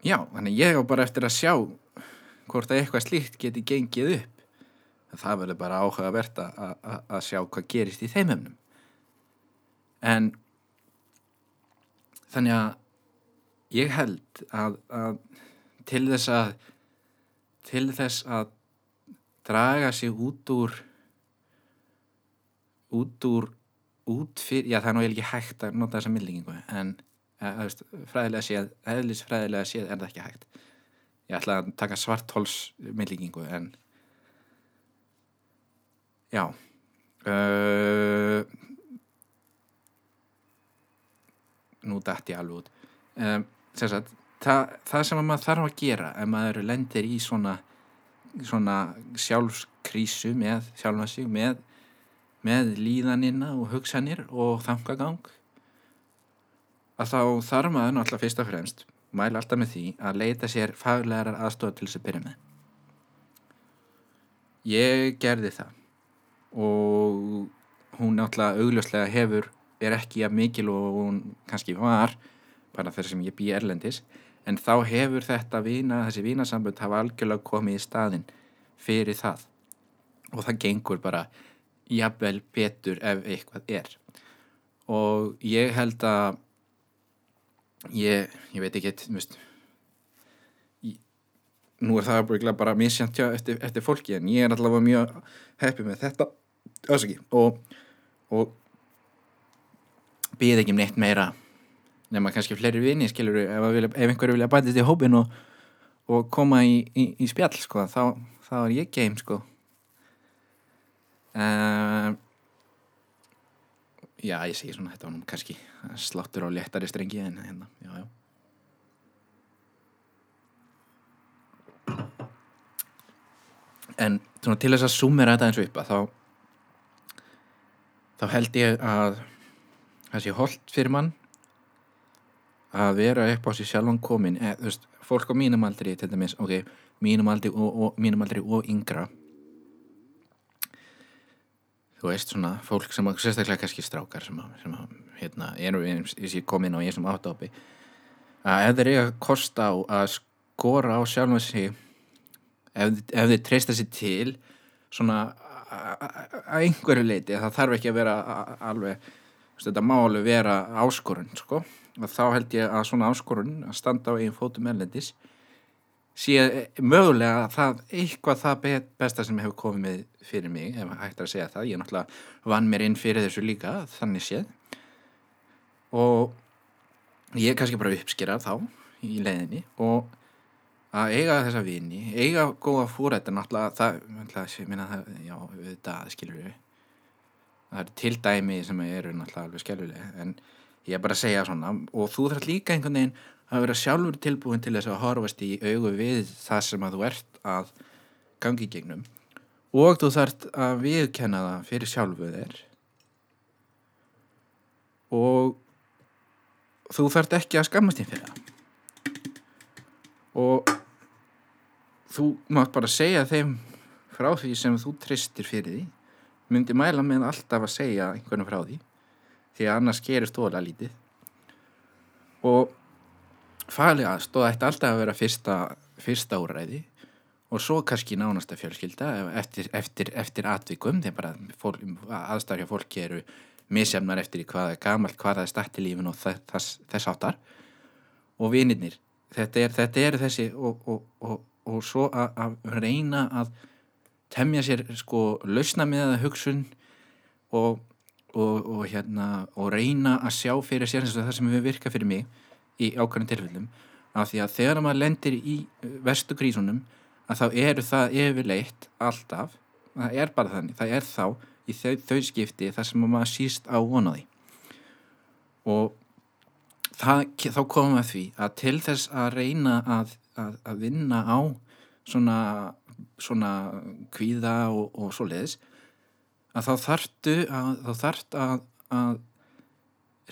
já, þannig ég á bara eftir að sjá hvort að eitthvað slíkt geti gengið upp. Það verður bara áhugavert að sjá hvað gerist í þeim hefnum en þannig að ég held að, að til þess að til þess að draga sig út úr út úr út fyrir, já það er nú ekki hægt að nota þessa millingingu en að, að, veist, fræðilega séð, eðlis fræðilega séð er það ekki hægt. Ég ætla að taka svarthols millingingu en já uh, nú dætt ég alveg út. Um, sagt, það, það sem maður þarf að gera ef maður lendir í svona svona sjálfskrísu með sjálfa sig með, með líðanina og hugsanir og þangagang að þá þarf maður náttúrulega fyrst og fremst mæla alltaf með því að leita sér faglegarar aðstofa til þess að byrja með. Ég gerði það og hún náttúrulega augljóslega hefur er ekki að mikil og hún kannski var bara þar sem ég bý erlendis en þá hefur þetta vina, þessi vínasambund hafa algjörlega komið í staðin fyrir það. Og það gengur bara jafnvel betur ef eitthvað er. Og ég held að ég, ég veit ekki eitthvað nú er það bara misjant eftir, eftir fólki en ég er allavega mjög heppið með þetta og, og býð ekki um neitt meira nema kannski fleiri vini skilur ef, ef einhverju vilja bætist í hópin og, og koma í, í, í spjall sko, þá, þá er ég game sko. Uh, já ég segi svona þetta var nú kannski sláttur á léttari strengi en hérna já já. En svona, til þess að sumera þetta eins og yppa þá þá held ég að það sé holdt fyrir mann að vera upp á sér sjálfan komin eða, þú veist, fólk á mínum aldri til dæmis, ok, mínum aldri og, og, mínum aldri og yngra. Þú veist, svona fólk sem, sérstaklega kannski strákar sem, sem hérna, eru komin á ég sem átápi að ef þeir eiga að kosta á að skora á sjálfan sig ef, ef þeir treysta sér til svona að einhverju leiti, það þarf ekki að vera alveg þetta má alveg vera áskorun sko. og þá held ég að svona áskorun að standa á einn fótum erlendis sé mögulega það, eitthvað það besta sem hefur komið með fyrir mig, ef hægt að segja það. Ég náttúrulega vann mér inn fyrir þessu líka þannig séð. Og ég er kannski bara uppskýrað þá í leiðinni og að eiga þessa vini, eiga góða fúrættar náttúrulega það, náttúrulega, ég minna það já, það skilur við það er til dæmi sem eru náttúrulega alveg skjálfileg en ég er bara að segja svona og þú þarf líka einhvern veginn að vera sjálfur tilbúin til þess að horfast í augu við það sem að þú ert að gangi í gegnum. Og þú þarf að viðkenna það fyrir sjálfu þér. Og þú þarf ekki að skammast þín fyrir það. Og þú mátt bara segja þeim frá því sem þú tristir fyrir því myndi mæla með alltaf að segja einhvern frá því því að annars gerist ólega lítið. Og faglega aðstóð ætti alltaf að vera fyrsta, fyrsta úræði og svo kannski nánasta fjölskylda eftir, eftir, eftir atvikum þegar bara aðstæðja fólki eru misjafnar eftir hvað er gamalt, hvað er stætt í lífin og þess, þess áttar og vinirnir þetta er, þetta er þessi og, og, og, og svo að reyna að temja sér sko lausna með það hugsun og, og, og hérna og reyna að sjá fyrir sér eins og það sem við virka fyrir mig í ákvæmum tilfellum. Af því að þegar maður lendir í uh, verstu krísunum að þá eru það yfirleitt alltaf, það er bara þannig það er þá í þau, þau skipti það sem maður síst á vonaði og það, þá komum við að því að til þess að reyna að, að, að vinna á svona svona kvíða og, og svo leiðis að þá þartu að, þá þart að, að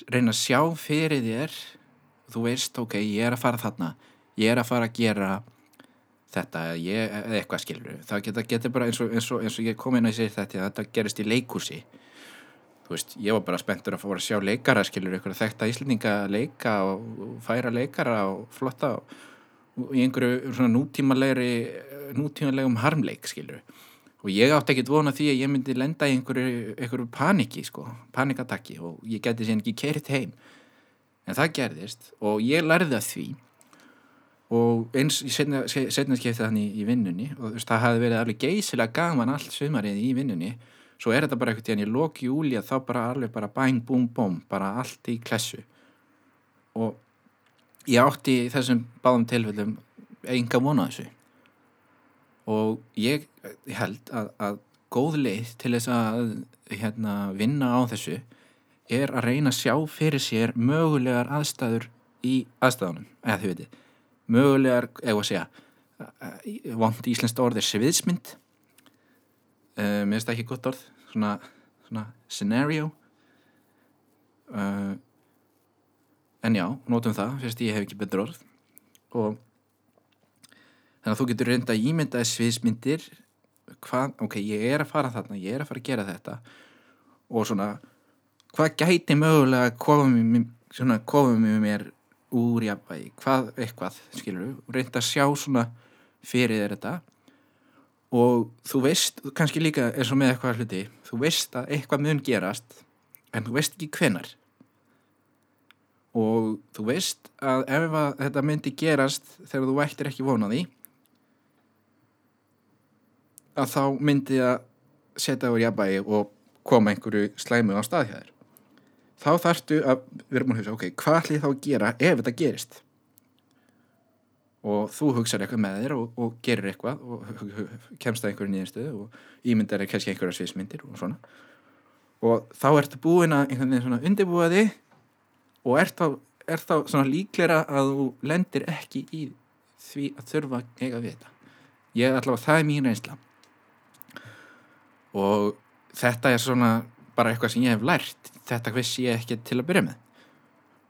reyna að sjá fyrir þér þú veist, ok, ég er að fara þarna ég er að fara að gera þetta, ég, eða eitthvað skilur það getur geta bara eins og, eins, og, eins og ég kom inn að segja þetta, þetta gerist í leikúsi þú veist, ég var bara spenntur að fóra að sjá leikara, skilur, eitthvað þekta íslendinga leika og færa leikara og flotta og í einhverju nútímalegri nútímalegum harmleik skilur og ég átti ekkert vona því að ég myndi lenda í einhverju, einhverju paniki sko, panikatakki og ég geti sér ekki kert heim. En það gerðist og ég lærði að því. Og eins setna, setna skiptið hann í, í vinnunni og veist, það hafi verið alveg geysilega gaman allt sumarið í vinnunni svo er þetta bara eitthvað tíðan í loki júli að þá bara alveg bara bæn, búm, búm bara allt í klessu. Og ég átti þessum báðum tilfellum enga vona þessu og ég held að, að góð leið til þess að hérna, vinna á þessu er að reyna að sjá fyrir sér mögulegar aðstæður í aðstæðunum, eða þið veitir mögulegar, eða að segja vond íslenskt orð er sviðsmynd. Uh, mér finnst það ekki gott orð svona, svona scenario. Uh, en já, nótum það fyrst ég hef ekki betur orð. Og þannig að þú getur reynda að ímynda sviðsmyndir hvað, ok, ég er að fara þarna ég er að fara að gera þetta. Og svona, hvað gæti mögulega komið með mér úr jafnvægi, hvað eitthvað skilur, reynda að sjá svona fyrir þér þetta. Og þú veist, kannski líka eins og með eitthvað hluti, þú veist að eitthvað mun gerast, en þú veist ekki hvenar og þú veist að ef að þetta myndi gerast þegar þú ættir ekki vonaði að þá myndi að setja úr jafnvægi og koma einhverju slæmu á staðhjæðir þá þarftu að vera múin að hugsa ok, hvað ætlum ég þá að gera ef þetta gerist? Og þú hugsaður eitthvað með þér og, og gerir eitthvað og kemst að einhverju nýjastuðu og ímyndar er kannski einhverja sviðsmyndir og svona. Og þá ertu búin að einhvern veginn svona undirbúa þig og er þá, er þá svona líklera að þú lendir ekki í því að þurfa eiga við þetta. Ég ætla að það er mín reynsla og þetta er svona bara eitthvað sem ég hef lært. Þetta vissi ég ekki til að byrja með.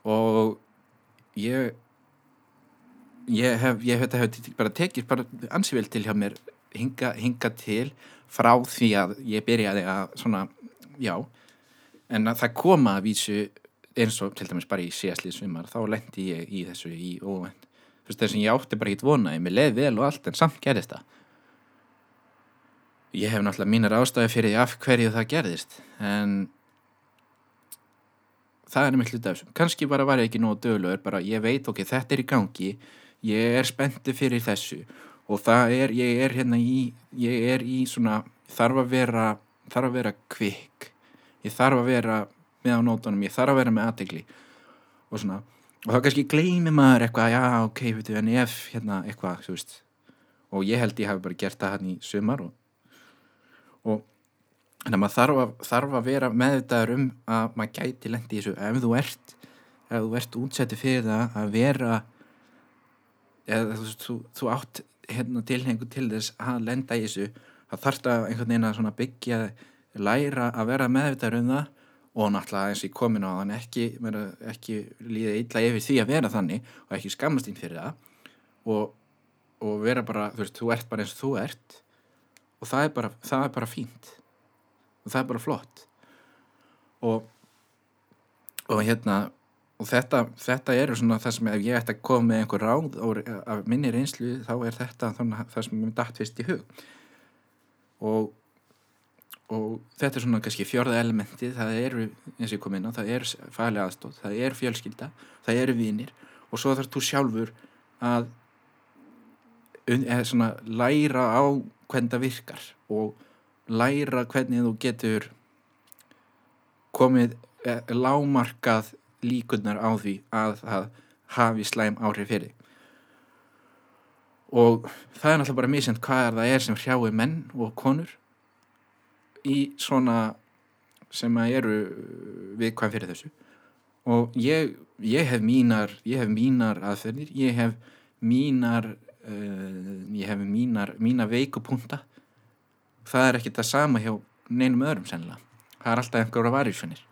Og ég ég hef, ég hef, hef bara tekið bara ansvível til hjá mér hinga, hinga til frá því að ég byrjaði að svona, já. En að það koma að vísu eins og til dæmis bara í síðastlið svimar þá lendi ég í þessu í óvend þess að ég átti bara hitt vonaði mér leið vel og allt en samt gerðist það ég hef náttúrulega mínar ástæði fyrir af hverju það gerðist en það er nefnilega hluta af þessum kannski bara var ég ekki nógu döglu bara ég veit ok, þetta er í gangi ég er spenntið fyrir þessu og það er, ég er hérna í ég er í svona þarf að vera, þarf að vera kvikk ég þarf að vera með á nótunum, ég þarf að vera með aðtegli og svona, og þá kannski gleymið maður eitthvað, já ok, veitu, en ef hérna eitthvað, þú veist og ég held ég hafi bara gert það hann í sumar og, og Þannig að maður þarf að, þarf að vera meðvitaður um að maður gæti lendi í þessu. Ef þú ert, ef þú ert útsettið fyrir það að vera eða þú, þú, þú átt hérna tilhengu til þess að lenda í þessu þá þarf það einhvern veginn að byggja læra að vera meðvitaður um það og náttúrulega eins og ég komin á þann ekki, ekki líða illa yfir því að vera þannig og ekki skammast ín fyrir það. Og, og vera bara, þú veist, þú ert bara eins og þú ert og það er bara, það er bara fínt. Og það er bara flott. Og og hérna og þetta, þetta eru svona það sem ef ég ætti að koma með einhver ráð af minni reynslu þá er þetta það sem mér dætt fyrst í hug. Og og þetta er svona kannski fjörða elementi það eru, eins og ég kom inn á, það er fæli aðstóð, það er fjölskylda það eru vinir og svo þarf þú sjálfur að eða svona læra á hvernig það virkar og læra hvernig þú getur komið eh, lámarkað líkunar á því að það hafi slæm áhrif fyrir og það er náttúrulega bara mísend hvað það er sem hrjái menn og konur í svona sem að eru viðkvæm fyrir þessu. Og ég, ég hef mínar ég hef mínar aðferðir ég hef mínar ég hef mínar, mínar veikupunta það er ekki það sama hjá neinum öðrum sennilega. Það er alltaf einhverja varjusvinnir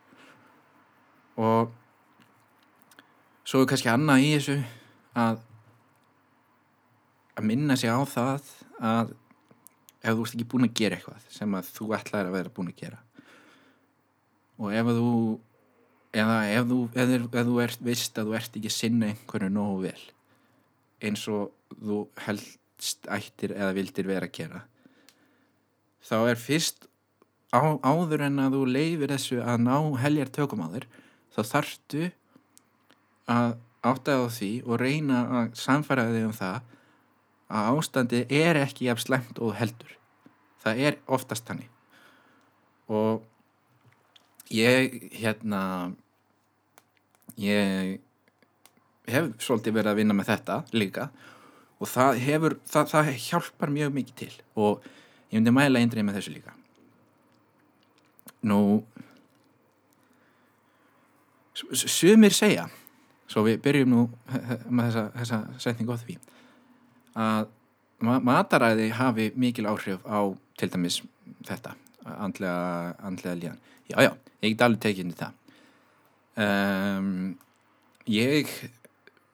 og svo er kannski annað í þessu að að minna sig á það að ef þú ert ekki búin að gera eitthvað sem að þú ætlaði að vera búin að gera. Og ef þú eða ef þú, ef, ef þú ert vist að þú ert ekki sinna einhverju nógu vel eins og þú helst ættir eða vildir vera að gera. Þá er fyrst á, áður en að þú leifir þessu að ná heljar tökum á þér þá þarftu að áttaði á því og reyna að samfæra þig um það að ástandi er ekki jafn slemt og heldur. Það er oftast hannig og ég hérna ég hef svolítið verið að vinna með þetta líka og það hefur það, það hjálpar mjög mikið til. Og ég myndi mæla eindrið með þessu líka. Nú sumir segja svo við byrjum nú með þessa, þessa setningu á því að mataræði hafi mikil áhrif á til dæmis þetta andlega, andlega líðan. Já já, ég get alveg tekið inn í það. Um, ég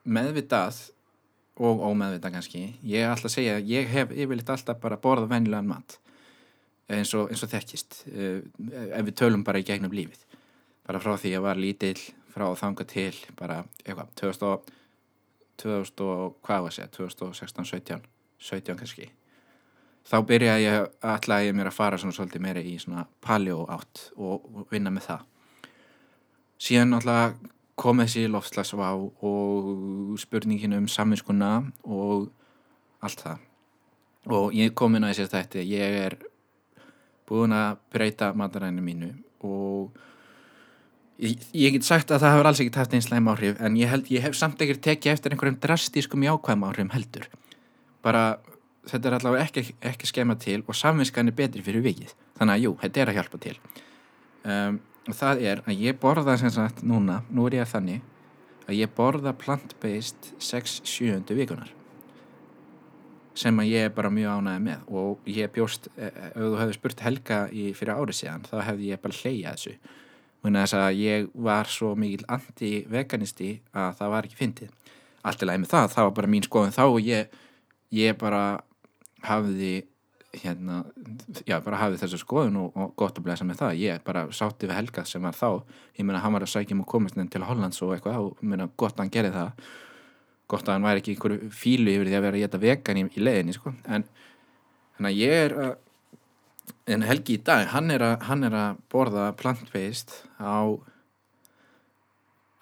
meðvitað og ómeðvitað kannski. Ég er alltaf að segja, ég hef yfirleitt alltaf bara borðað vennilegan mat eins og, eins og þekkist uh, ef við tölum bara í gegnum lífið. Bara frá því að ég var lítill frá þanga til bara eitthvað 2000, 2000 og hvað var það 2016, 17 17 kannski. Þá byrja ég alltaf ég mér að fara svona svolítið meira í svona paleo átt og vinna með það. Síðan alltaf kom þessi lofslagsvá og spurningin um saminskuna og allt það. Og ég kom inn á þessi þetta ég er búin að breyta mataræðinu mínu og ég, ég get sagt að það hefur alls ekki tæft einn slæm áhrif en ég held ég hef samt ekkert tekið eftir einhverjum drastískum jákvæm áhrifum heldur. Bara þetta er allavega ekki, ekki skema til og samvinskan er betri fyrir vikið. Þannig að jú, þetta er að hjálpa til. Um, það er að ég borða sem sagt núna, nú er ég að þannig að ég borða plant-based 6-7 vikunar sem að ég er bara mjög ánægði með og ég bjóst, e, e, ef þú hefði spurt Helga í, fyrir árið síðan, þá hefði ég bara hleyjað þessu Muna þess að ég var svo mikil anti-veganisti að það var ekki fyndið. Allt í lagi með það, það var bara mín skoðun þá og ég, ég bara hafði hérna, já bara hafði þessu skoðun og, og gott að blæsa með það. Ég bara sátti við Helga sem var þá, ég meina hann var að sækja um að komast inn til Hollands og eitthvað og meina gott að hann gerði það. Gott að hann væri ekki einhverju fílu yfir því að vera að geta vegan í, í leðinni sko. En að ég er að en Helgi í dag, hann er að, hann er að borða plant-based á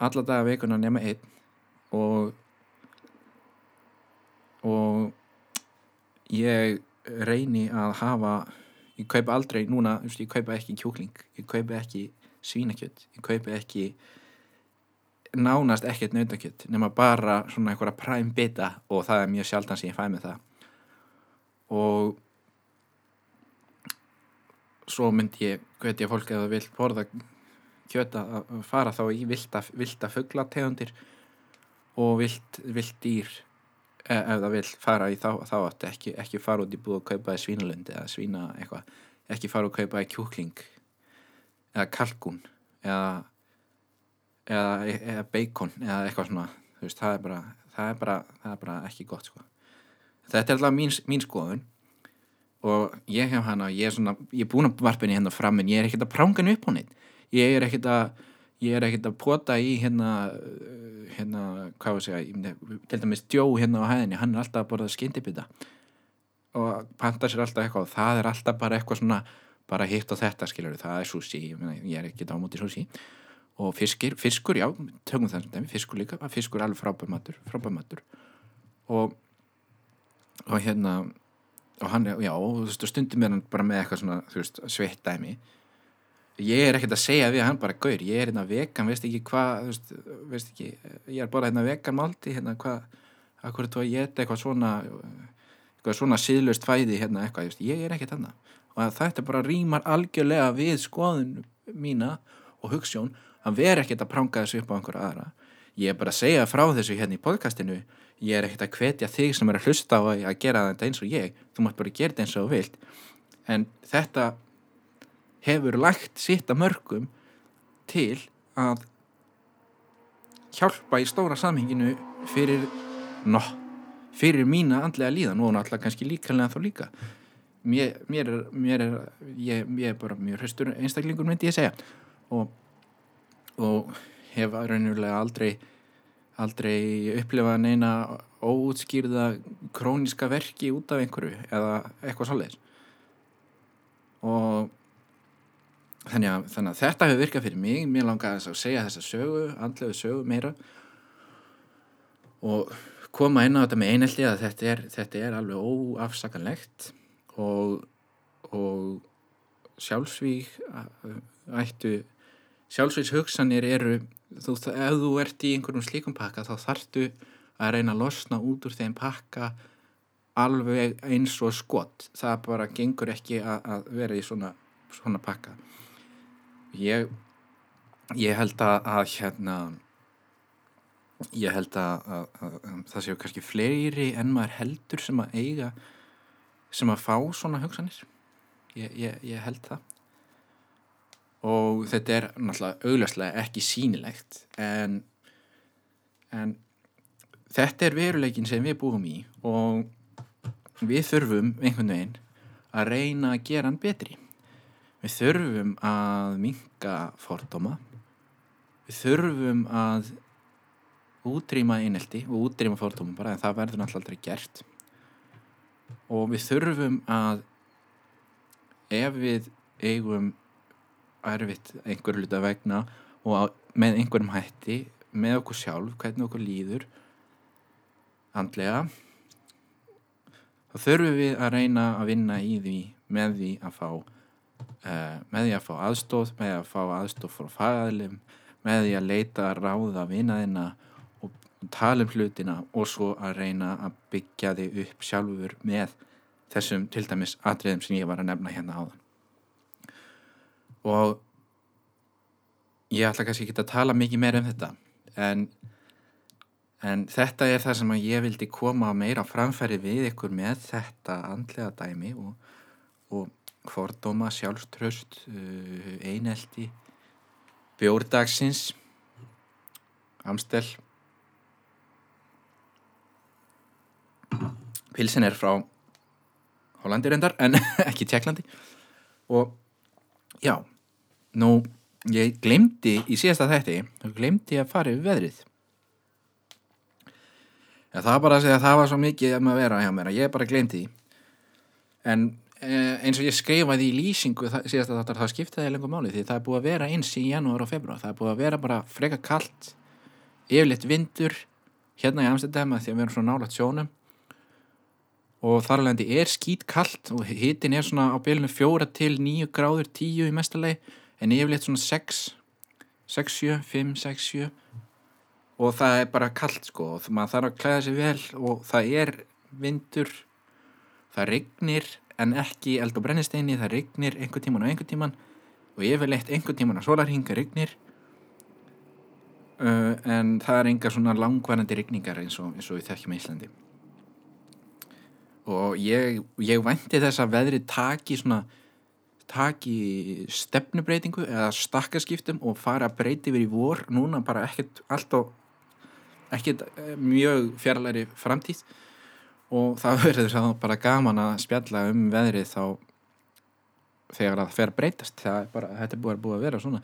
alla daga vikuna nema einn og og ég reyni að hafa ég kaupa aldrei núna, ég kaupa ekki kjúkling ég kaupa ekki svínakjött ég kaupa ekki nánast ekkert nautakjött nema bara svona einhverja præm bita og það er mjög sjaldan sem ég fæ með það. Og svo myndi ég hveti að fólk eða vil borða kjöta að fara þá í vilda, vilda fugglategundir og vild, vild dýr ef það vil fara í þá, þá átti ekki, ekki fara út í búið að kaupa í svínalundi eða svína eitthvað. Ekki fara og kaupa í kjúkling eða kalkun eða, eða, eða bacon eða eitthvað svona. Veist, það, er bara, það, er bara, það er bara ekki gott sko. þetta er alltaf mín, mín skoðun og ég hef hana, ég er svona ég er búin að varpinni hérna fram en ég er ekkert að pranga henni upp á neitt ég er ekkert að ég er ekkert að pota í hérna hérna, hvað var það að segja til dæmis Djó hérna á hæðinni hann er alltaf að borða skyndibita. Og panta sér alltaf eitthvað og það er alltaf bara eitthvað svona, bara hitt og þetta skilur það er sushi, ég er ekkert ámútið sushi. Og fiskir, fiskur já tökum það sem dæmi, fiskur líka fiskur er alveg frábær matur, frábær matur. Og og hérna og hann, já, og þú veist, stundum er hann bara með eitthvað svona, þú veist, sveitt dæmi ég er ekkert að segja við hann bara, gaur, ég er hérna vegan, veist ekki hvað veist, ekki, ég er bara hérna vegan maldi, hérna hvað hvað er þú að geta eitthvað svona eitthvað svona síðlust fæði, hérna eitthvað ég er ekkert hann og þetta bara rýmar algjörlega við skoðun mína og hugssjón hann veri ekkert að pranga þessu upp á einhverja aðra. Ég er bara að segja frá þessu hérna í podcastinu ég er ekkert að hvetja þig sem er að hlusta á að gera þetta eins og ég þú mátt bara gera þetta eins og þú vilt. En þetta hefur lægt sitt að mörgum til að hjálpa í stóra samhenginu fyrir no, fyrir mína andlega líðan og náttúrulega kannski líkanlega þá líka. Mér, mér er, mér er ég, ég er bara mjög hraustur einstaklingur myndi ég segja. Og, og hef raunulega aldrei aldrei upplifa neina óutskýrða króniska verki út af einhverju eða eitthvað svolítið og þannig að, þannig að þetta hefur virkað fyrir mig. Mér langar að segja þessa sögu, andlegu sögu meira. Og koma inn á þetta með einelti að þetta er, þetta er alveg óafsakanlegt. Og, og sjálfsvík ættu sjálfsvíks hugsanir eru þú, ef þú ert í einhverjum slíkum pakka þá þartu að reyna að losna út úr þeim pakka alveg eins og skott það bara gengur ekki að, að vera í svona, svona pakka ég ég held að, að hérna ég held að, að, að það séu kannski fleiri en maður heldur sem að eiga sem að fá svona hugsanir. Ég, ég, ég held það. Og þetta er náttúrulega augljóslega ekki sínilegt en, en þetta er veruleikin sem við búum í og við þurfum einhvern veginn að reyna að gera hann betri við þurfum að minga fordóma. Við þurfum að útrýma einelti og útrýma fórtumum bara en það verður náttúrulega aldrei gert. Og við þurfum að ef við eigum erfitt einhverju luta vegna og á, með einhverjum hætti með okkur sjálf, hvernig okkur líður andlega þá þurfum við að reyna að vinna í því með því að fá með því að fá aðstóð með því að fá aðstóð frá fagæðlim með því að leita að ráða vinaðina tala um hlutina og svo að reyna að byggja þig upp sjálfur með þessum til dæmis atriðum sem ég var að nefna hérna áðan. Og ég ætla kannski ekki að tala mikið meira um þetta en, en þetta er það sem ég vildi koma meira framfæri við ykkur með þetta andlega dæmi og, og hvordóma, sjálfströst uh, einelti bjórdagsins amstel. Pilsen er frá Hollandi reyndar en ekki Tjekklandi og já, nú ég glemdi í síðasta þætti þá glemdi ég að fara yfir veðrið. Ja, það var bara að segja að það var svo mikið að vera hjá mér að ég bara glemdi en eh, eins og ég skrifaði í lýsingu það, síðast að það skiptaði lengur máli því það er búið að vera eins í janúar og februar það er búið að vera bara freka kallt yfirleitt vindur hérna í Amsterdam að því að við erum svo nálat sjónum. Og þarlegandi er skýt kallt og hitin er svona á bylunu fjóra til nýju gráður, tíu í mestalegi en yfirleitt svona 6 6, 7, 5, 6, 7 og það er bara kallt sko og maður þarf að klæða sig vel og það er vindur það regnir en ekki eld og brennisteini, það regnir einhver tíman og einhver tíman og yfirleitt einhver tíman að solarhinga regnir uh, en það er enga svona langvarandi regningar eins og, eins og við þekkjum í Íslandi. Og ég, ég vænti þess að veðri taki svona taki stefnubreitingu eða stakkaskiptum og fara að breyti verið í vor. Núna bara ekkert alltaf ekkert eh, mjög fjarlæri framtíð og það verður þá bara gaman að spjalla um veðrið þá þegar það fer að breytast. Það er bara, þetta er búið að, búið að vera svona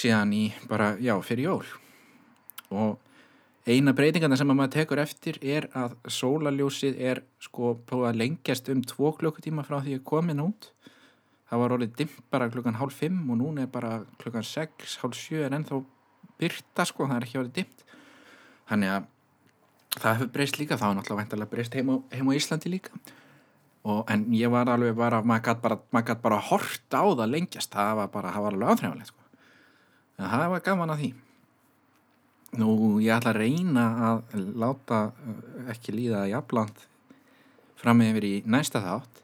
síðan í bara, já, fyrir jól. Og eina breytingarna sem maður tekur eftir er að sólaljósið er sko búið að lengjast um tvo klukkutíma frá því að komin út. Það var orðið dimmt bara klukkan hálf fimm og núna er bara klukkan sex, hálf sjö en ennþá byrta sko, það er ekki orðið dimmt. Þannig að það hefur breyst líka, það var náttúrulega breyst heim heim á Íslandi líka. Og, en ég var alveg bara maður gæti bara, bara, bara horta á það lengjast. Það var bara, það var alveg áþræfanlegt sko. en það var gaman að því. Nú, ég ætla að reyna að láta eh, ekki líða jafnland fram yfir í næsta þátt.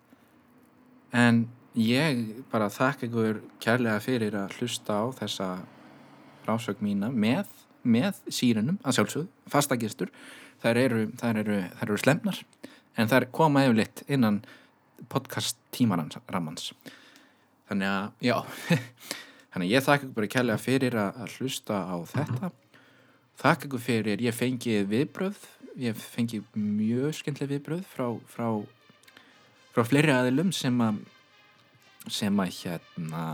En ég bara þakka ykkur kærlega fyrir að hlusta á þessa rásög mína með, með sírunum að sjálfsögðu, fastagistur þær eru, þær eru, þær eru slemnar en þær koma yfirleitt innan podcast tímarans ramans þannig að, já þannig að ég þakka ykkur bara kærlega fyrir að hlusta á þetta. Þakk ykkur fyrir, ég fengi viðbröð, ég fengi mjög skemmtileg viðbröð frá, frá, frá fleiri aðilum sem að, sem að hérna,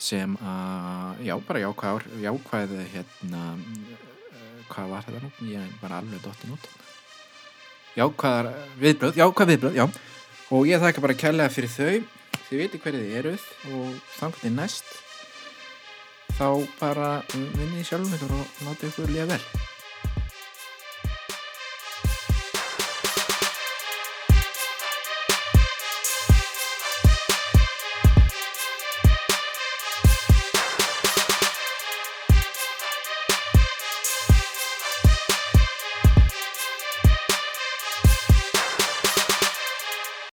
sem að, já, bara jákvæð, jákvæð, hérna, hvað var þetta nú? Ég er bara alveg dottin út. Jákvæðar viðbröð, jákvæð viðbröð, já, og ég þakka bara kærlega fyrir þau, þið veitir hverju þið eruð og þannig næst þá bara vinnið sjálfum ykkur og láta ykkur líða vel